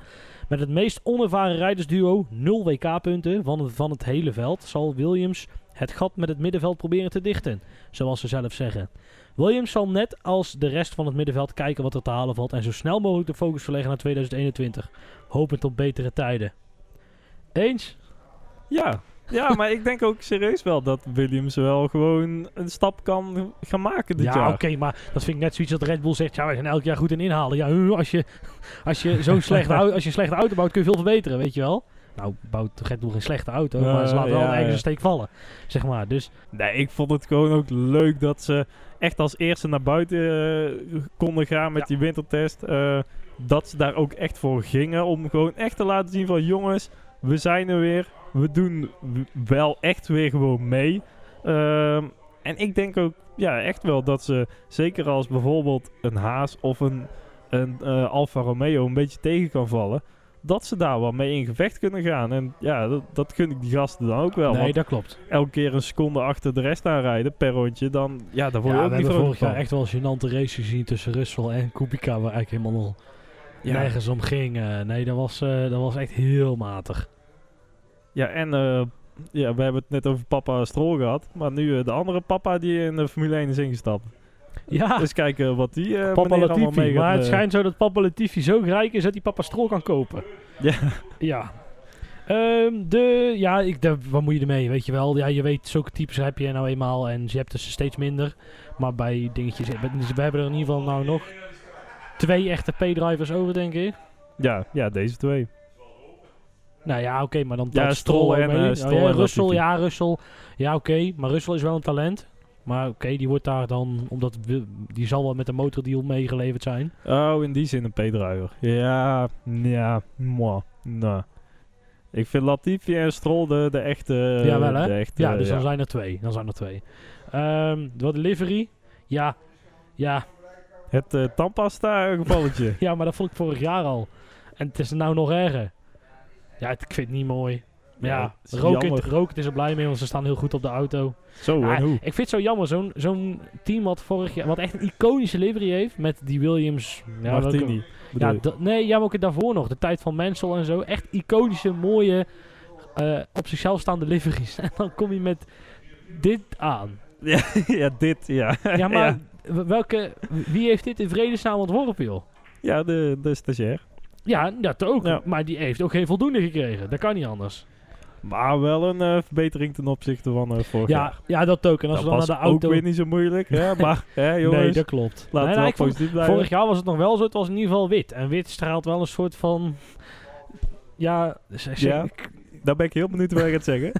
Speaker 2: Met het meest onervaren rijdersduo, 0 WK-punten van van het hele veld, zal Williams het gat met het middenveld proberen te dichten, zoals ze zelf zeggen. Williams zal net als de rest van het middenveld kijken wat er te halen valt en zo snel mogelijk de focus verleggen naar 2021, hopend op betere tijden. Eens?
Speaker 1: Ja. Ja, maar ik denk ook serieus wel dat Williams wel gewoon een stap kan gaan maken dit
Speaker 2: ja,
Speaker 1: jaar.
Speaker 2: oké, maar dat vind ik net zoiets dat Red Bull zegt, ja, wij zijn elk jaar goed in inhalen. Ja, als je, als je zo'n slechte, als je een slechte auto bouwt, kun je veel verbeteren, weet je wel. Nou, bouwt Red Bull geen slechte auto, maar ze laten wel
Speaker 1: ja,
Speaker 2: ergens
Speaker 1: ja.
Speaker 2: een steek vallen, zeg maar. Dus
Speaker 1: Nee, ik vond het gewoon ook leuk dat ze echt als eerste naar buiten eh, konden gaan met
Speaker 2: Ja.
Speaker 1: die wintertest. Eh, dat ze daar ook echt voor gingen om gewoon echt te laten zien van jongens, we zijn er weer. We doen wel echt weer gewoon mee. Ehm, en ik denk ook ja, echt wel dat ze, zeker als bijvoorbeeld een Haas of een, een eh, Alfa Romeo een beetje tegen kan vallen, dat ze daar wel mee in gevecht kunnen gaan. En ja, dat, dat gun ik die gasten dan ook wel.
Speaker 2: nee, dat klopt.
Speaker 1: elke keer een seconde achter de rest aanrijden per rondje, dan ja, daar word je
Speaker 2: Ja,
Speaker 1: ook
Speaker 2: we
Speaker 1: niet
Speaker 2: hebben vorig jaar echt wel een gênante race gezien tussen Russell en Kubica, waar eigenlijk helemaal
Speaker 1: Ja.
Speaker 2: nergens om ging. Eh, nee, dat was, eh, dat was echt heel matig.
Speaker 1: Ja, en eh, ja, we hebben het net over papa Strol gehad, maar nu eh, de andere papa die in de Formule 1 is ingestapt.
Speaker 2: Ja,
Speaker 1: Dus kijken wat die eh
Speaker 2: Papa Latifi.
Speaker 1: mee gaat,
Speaker 2: Maar het
Speaker 1: eh,
Speaker 2: schijnt zo dat Papa Latifi zo rijk is dat hij Papa Strol kan kopen.
Speaker 1: Ja.
Speaker 2: Ja. Ehm, de, ja, ik, de, wat moet je ermee, weet je wel? Ja, je weet, zulke types heb je nou eenmaal en je hebt dus steeds minder. Maar bij dingetjes, we we hebben er in ieder geval nou nog twee echte P-drivers over, denk ik.
Speaker 1: ja, ja, deze twee.
Speaker 2: Nou ja, oké, maar dan
Speaker 1: Ja, Stroll en, eh,
Speaker 2: Oh
Speaker 1: Stroll
Speaker 2: ja,
Speaker 1: en
Speaker 2: Russell,
Speaker 1: Latifi.
Speaker 2: ja, Russell. Ja, oké, maar Russell is wel een talent. Maar oké, die wordt daar dan, omdat die zal wel met de motordeal meegeleverd zijn.
Speaker 1: Oh, in die zin een P-driver. Ja, ja, moi, nou. Ik vind Latifi en Stroll de, de echte...
Speaker 2: Ja, wel, hè?
Speaker 1: Echte,
Speaker 2: Ja, dus
Speaker 1: ja.
Speaker 2: dan zijn er twee. Dan zijn er twee. Ehm wat de livery. Ja, ja,
Speaker 1: Het eh tandpasta gevalletje.
Speaker 2: ja, maar dat vond ik vorig jaar al. En het is nou nog erger. Ja, het- ik vind het niet mooi. Maar
Speaker 1: Ja,
Speaker 2: ja,
Speaker 1: het is
Speaker 2: Rocket,
Speaker 1: jammer.
Speaker 2: Rocket is er blij mee, want ze staan heel goed op de auto.
Speaker 1: Zo, en hoe?
Speaker 2: ik vind het zo jammer, zo'n zo'n team wat vorig jaar, wat echt een iconische livery heeft, met die Williams... Ja, welke-
Speaker 1: Martini. bedoel
Speaker 2: Ja, nee, ja, maar ook het daarvoor nog. De tijd van Mansell en zo. Echt iconische, mooie, eh, op zichzelf staande liveries. En dan kom je met dit aan.
Speaker 1: ja, dit, ja.
Speaker 2: Ja, maar welke, wie heeft dit in vredesnaam ontworpen, joh?
Speaker 1: Ja, de, de stagiair.
Speaker 2: Ja, dat ook.
Speaker 1: Ja.
Speaker 2: Maar die heeft ook geen voldoende gekregen. Dat kan niet anders.
Speaker 1: Maar wel een eh, verbetering ten opzichte van eh vorig
Speaker 2: Ja,
Speaker 1: jaar.
Speaker 2: ja, dat ook. En als
Speaker 1: dat
Speaker 2: we dan naar de auto...
Speaker 1: ook weer niet zo moeilijk. hè, maar, hè, jongens.
Speaker 2: nee, dat klopt.
Speaker 1: Laten
Speaker 2: Nee,
Speaker 1: we
Speaker 2: nee,
Speaker 1: positief blijven.
Speaker 2: Vorig jaar was het nog wel zo. Het was in ieder geval wit. En wit straalt wel een soort van... Ja, zeg,
Speaker 1: Ja. Daar ben ik heel benieuwd waar je gaat zeggen.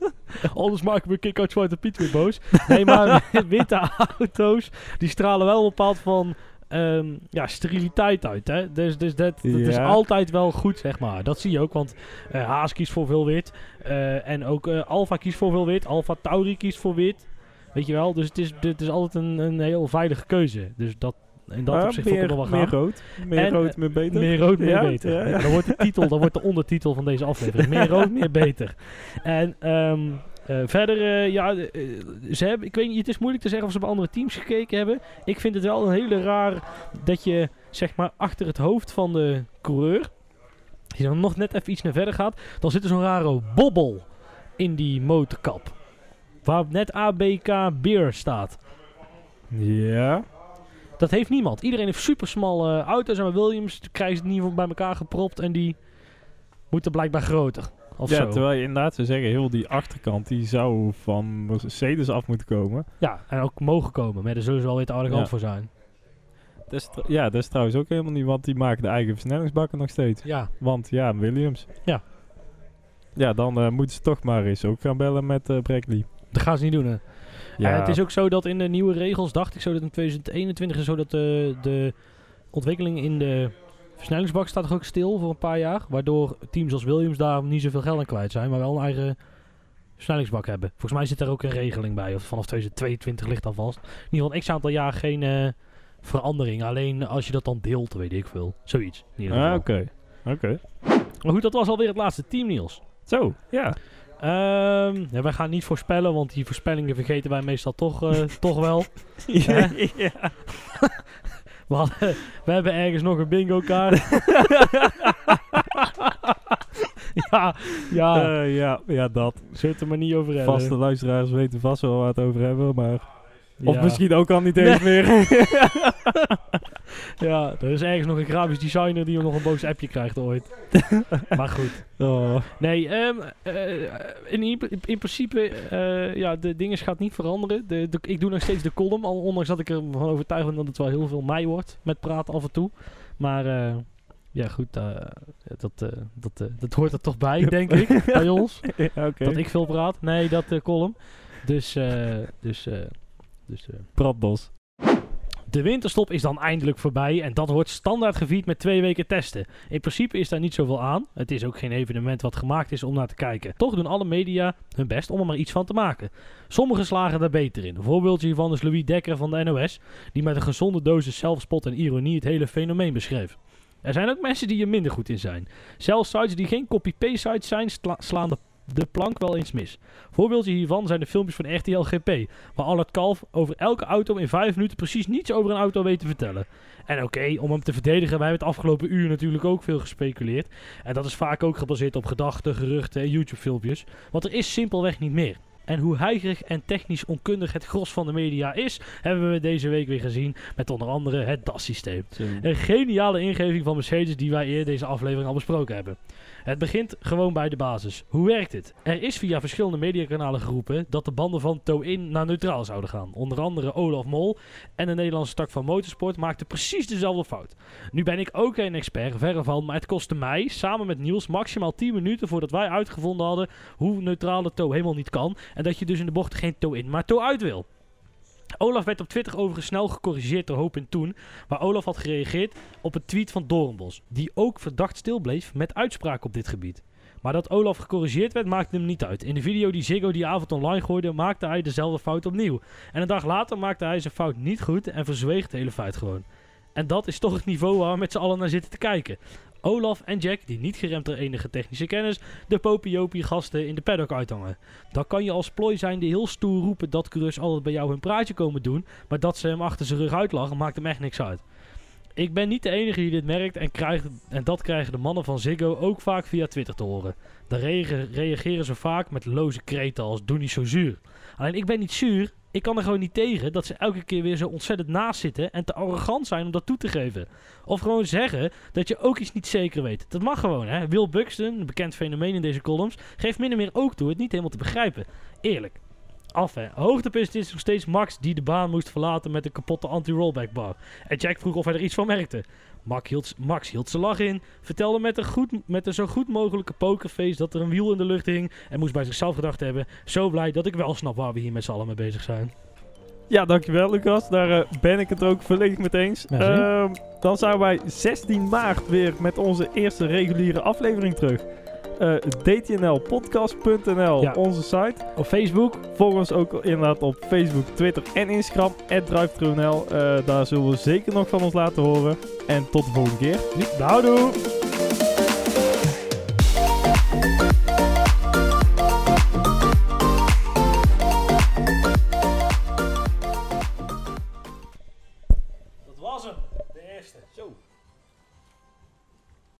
Speaker 2: Anders maken we kick-out Zwarte Piet weer boos. Nee, maar witte auto's, die stralen wel een bepaald van ehm, ja, steriliteit uit. Hè? Dus, dus dat, dat is altijd wel goed, zeg maar. Dat zie je ook, want eh, Haas kiest voor veel wit. eh, en ook eh Alfa kiest voor veel wit. Alfa Tauri kiest voor wit. Weet je wel? Dus het is, het is altijd een, een heel veilige keuze. Dus dat, in dat
Speaker 1: Ah,
Speaker 2: opzicht
Speaker 1: meer,
Speaker 2: het wel
Speaker 1: meer
Speaker 2: gaan.
Speaker 1: rood. Meer
Speaker 2: En,
Speaker 1: rood, meer beter.
Speaker 2: Meer rood, meer
Speaker 1: Ja,
Speaker 2: beter.
Speaker 1: ja, ja.
Speaker 2: Dat wordt de titel, dat wordt de ondertitel van deze aflevering. Meer rood, meer beter. En ehm, eh, verder, eh, ja, eh, ze hebben, ik weet niet, het is moeilijk te zeggen of ze bij andere teams gekeken hebben. Ik vind het wel een hele raar dat je, zeg maar, achter het hoofd van de coureur, als je dan nog net even iets naar verder gaat, dan zit er zo'n rare bobbel in die motorkap. Waar net ABK Beer staat.
Speaker 1: Ja.
Speaker 2: Dat heeft niemand. Iedereen heeft super smalle auto's. En Williams krijgen ze het niet bij elkaar gepropt. En die moeten blijkbaar groter. Of
Speaker 1: ja,
Speaker 2: zo.
Speaker 1: terwijl je inderdaad zou zeggen, heel die achterkant, die zou van Mercedes af moeten komen.
Speaker 2: Ja, en ook mogen komen. Maar daar zullen ze wel weer te arrogant
Speaker 1: Ja.
Speaker 2: voor zijn.
Speaker 1: Dat ja, dat is trouwens ook helemaal niet, want die maken de eigen versnellingsbakken nog steeds.
Speaker 2: Ja,
Speaker 1: Want ja, Williams.
Speaker 2: Ja.
Speaker 1: Ja, dan eh, moeten ze toch maar eens ook gaan bellen met eh Brackley.
Speaker 2: dat gaan ze niet doen. Hè.
Speaker 1: Ja,
Speaker 2: Eh, het is ook zo dat in de nieuwe regels, dacht ik zo dat in 2021 is zo dat de, de ontwikkeling in de versnellingsbak staat toch ook stil voor een paar jaar. Waardoor teams als Williams daar niet zoveel geld aan kwijt zijn, maar wel een eigen versnellingsbak hebben. Volgens mij zit er ook een regeling bij, of vanaf 2022 ligt dat vast. In ieder geval, een x-aantal jaar geen eh, verandering. Alleen als je dat dan deelt, weet ik veel. Zoiets. Geval.
Speaker 1: Ah, oké. Oké.
Speaker 2: Maar goed, dat was alweer het laatste team, Niels.
Speaker 1: Zo, ja.
Speaker 2: Ehm ja, wij gaan niet voorspellen, want die voorspellingen vergeten wij meestal toch, eh, toch wel.
Speaker 1: ja.
Speaker 2: We, hadden- we hebben ergens nog een bingo kaart. ja, ja.
Speaker 1: Eh, ja, ja, dat.
Speaker 2: Zullen we het er maar niet over hebben.
Speaker 1: Vaste luisteraars weten vast wel waar we het over hebben, maar... Of
Speaker 2: Ja.
Speaker 1: misschien ook al niet eens meer.
Speaker 2: Ja, er is ergens nog een grafisch designer die nog een boos appje krijgt ooit. maar goed.
Speaker 1: Oh.
Speaker 2: Nee, ehm, eh, in, in, in principe, eh, ja, de dingen gaat niet veranderen. De, de- ik doe nog steeds de column, al ondanks dat ik ervan overtuigd ben dat het wel heel veel mij wordt met praten af en toe. Maar eh, ja, goed, dat, dat, dat hoort er toch bij, denk ik, bij ons.
Speaker 1: ja.
Speaker 2: Dat ik veel praat. Nee, dat column. Dus, dus, dus
Speaker 1: Pratbos.
Speaker 2: De winterstop is dan eindelijk voorbij en dat wordt standaard gevierd met twee weken testen. In principe is daar niet zoveel aan. Het is ook geen evenement wat gemaakt is om naar te kijken. Toch doen alle media hun best om er maar iets van te maken. Sommigen slagen daar beter in. Een voorbeeldje hiervan is Louis Dekker van de NOS, die met een gezonde dosis zelfspot en ironie het hele fenomeen beschreef. Er zijn ook mensen die er minder goed in zijn. Zelfs sites die geen copy-paste sites zijn, sla- slaan de, de plank wel eens mis. Voorbeeldje hiervan zijn de filmpjes van RTL GP, waar Allard Kalf over elke auto in vijf minuten precies niets over een auto weet te vertellen. En oké, om hem te verdedigen, wij hebben het afgelopen uur natuurlijk ook veel gespeculeerd. En dat is vaak ook gebaseerd op gedachten, geruchten en YouTube-filmpjes. Want er is simpelweg niet meer. En hoe heigerig en technisch onkundig het gros van de media is, hebben we deze week weer gezien met onder andere het DAS-systeem. Een geniale ingeving van Mercedes die wij eerder deze aflevering al besproken hebben. Het begint gewoon bij de basis. Hoe werkt het? Er is via verschillende mediakanalen geroepen dat de banden van toe-in naar neutraal zouden gaan. Onder andere Olaf Mol en de Nederlandse tak van motorsport maakten precies dezelfde fout. Nu ben ik ook geen expert, verre van, maar het kostte mij, samen met Niels, maximaal 10 minuten voordat wij uitgevonden hadden hoe neutrale toe helemaal niet kan. En dat je dus in de bocht geen toe-in, maar toe-uit wil. Olaf werd op Twitter overigens snel gecorrigeerd door Hoop in Toen, waar Olaf had gereageerd op een tweet van Doornbos, die ook verdacht stil bleef met uitspraken op dit gebied. Maar dat Olaf gecorrigeerd werd, maakte hem niet uit. In de video die Ziggo die avond online gooide, maakte hij dezelfde fout opnieuw. En een dag later maakte hij zijn fout niet goed en verzweeg het hele feit gewoon. En dat is toch het niveau waar we met z'n allen naar zitten te kijken. Olaf en Jack, die niet geremd door enige technische kennis, de popiopie gasten in de paddock uithangen. Dan kan je als plooi zijn die heel stoer roepen dat coureurs altijd bij jou hun praatje komen doen, maar dat ze hem achter zijn rug uitlachen maakt hem echt niks uit. Ik ben niet de enige die dit merkt en, krijgt, en dat krijgen de mannen van Ziggo ook vaak via Twitter te horen. Reage- reageren ze vaak met loze kreten als doe niet zo zuur. Alleen ik ben niet zuur, ik kan er gewoon niet tegen dat ze elke keer weer zo ontzettend naast zitten en te arrogant zijn om dat toe te geven. Of gewoon zeggen dat je ook iets niet zeker weet. Dat mag gewoon, hè. Will Buxton, een bekend fenomeen in deze columns, geeft min meer ook toe het niet helemaal te begrijpen. Eerlijk. Af, hè. Hoogtepunt is nog steeds Max die de baan moest verlaten met een kapotte anti-rollback bar. En Jack vroeg of hij er iets van merkte. Max hield, Max hield zijn lach in, vertelde met een, goed, met een zo goed mogelijke pokerface dat er een wiel in de lucht hing en moest bij zichzelf gedacht hebben, zo blij dat ik wel snap waar we hier met z'n allen mee bezig zijn.
Speaker 1: Ja, dankjewel Lucas. Daar eh, ben ik het ook volledig mee eens. Ehm, dan zijn wij 16 maart weer met onze eerste reguliere aflevering terug. Eh dtnlpodcast.nl,
Speaker 2: Ja.
Speaker 1: onze site.
Speaker 2: Op Facebook,
Speaker 1: Volg ons ook inderdaad op Facebook, Twitter en Instagram. DriveTrueNL. Eh daar zullen we zeker nog van ons laten horen. En tot de volgende keer.
Speaker 2: nou doe!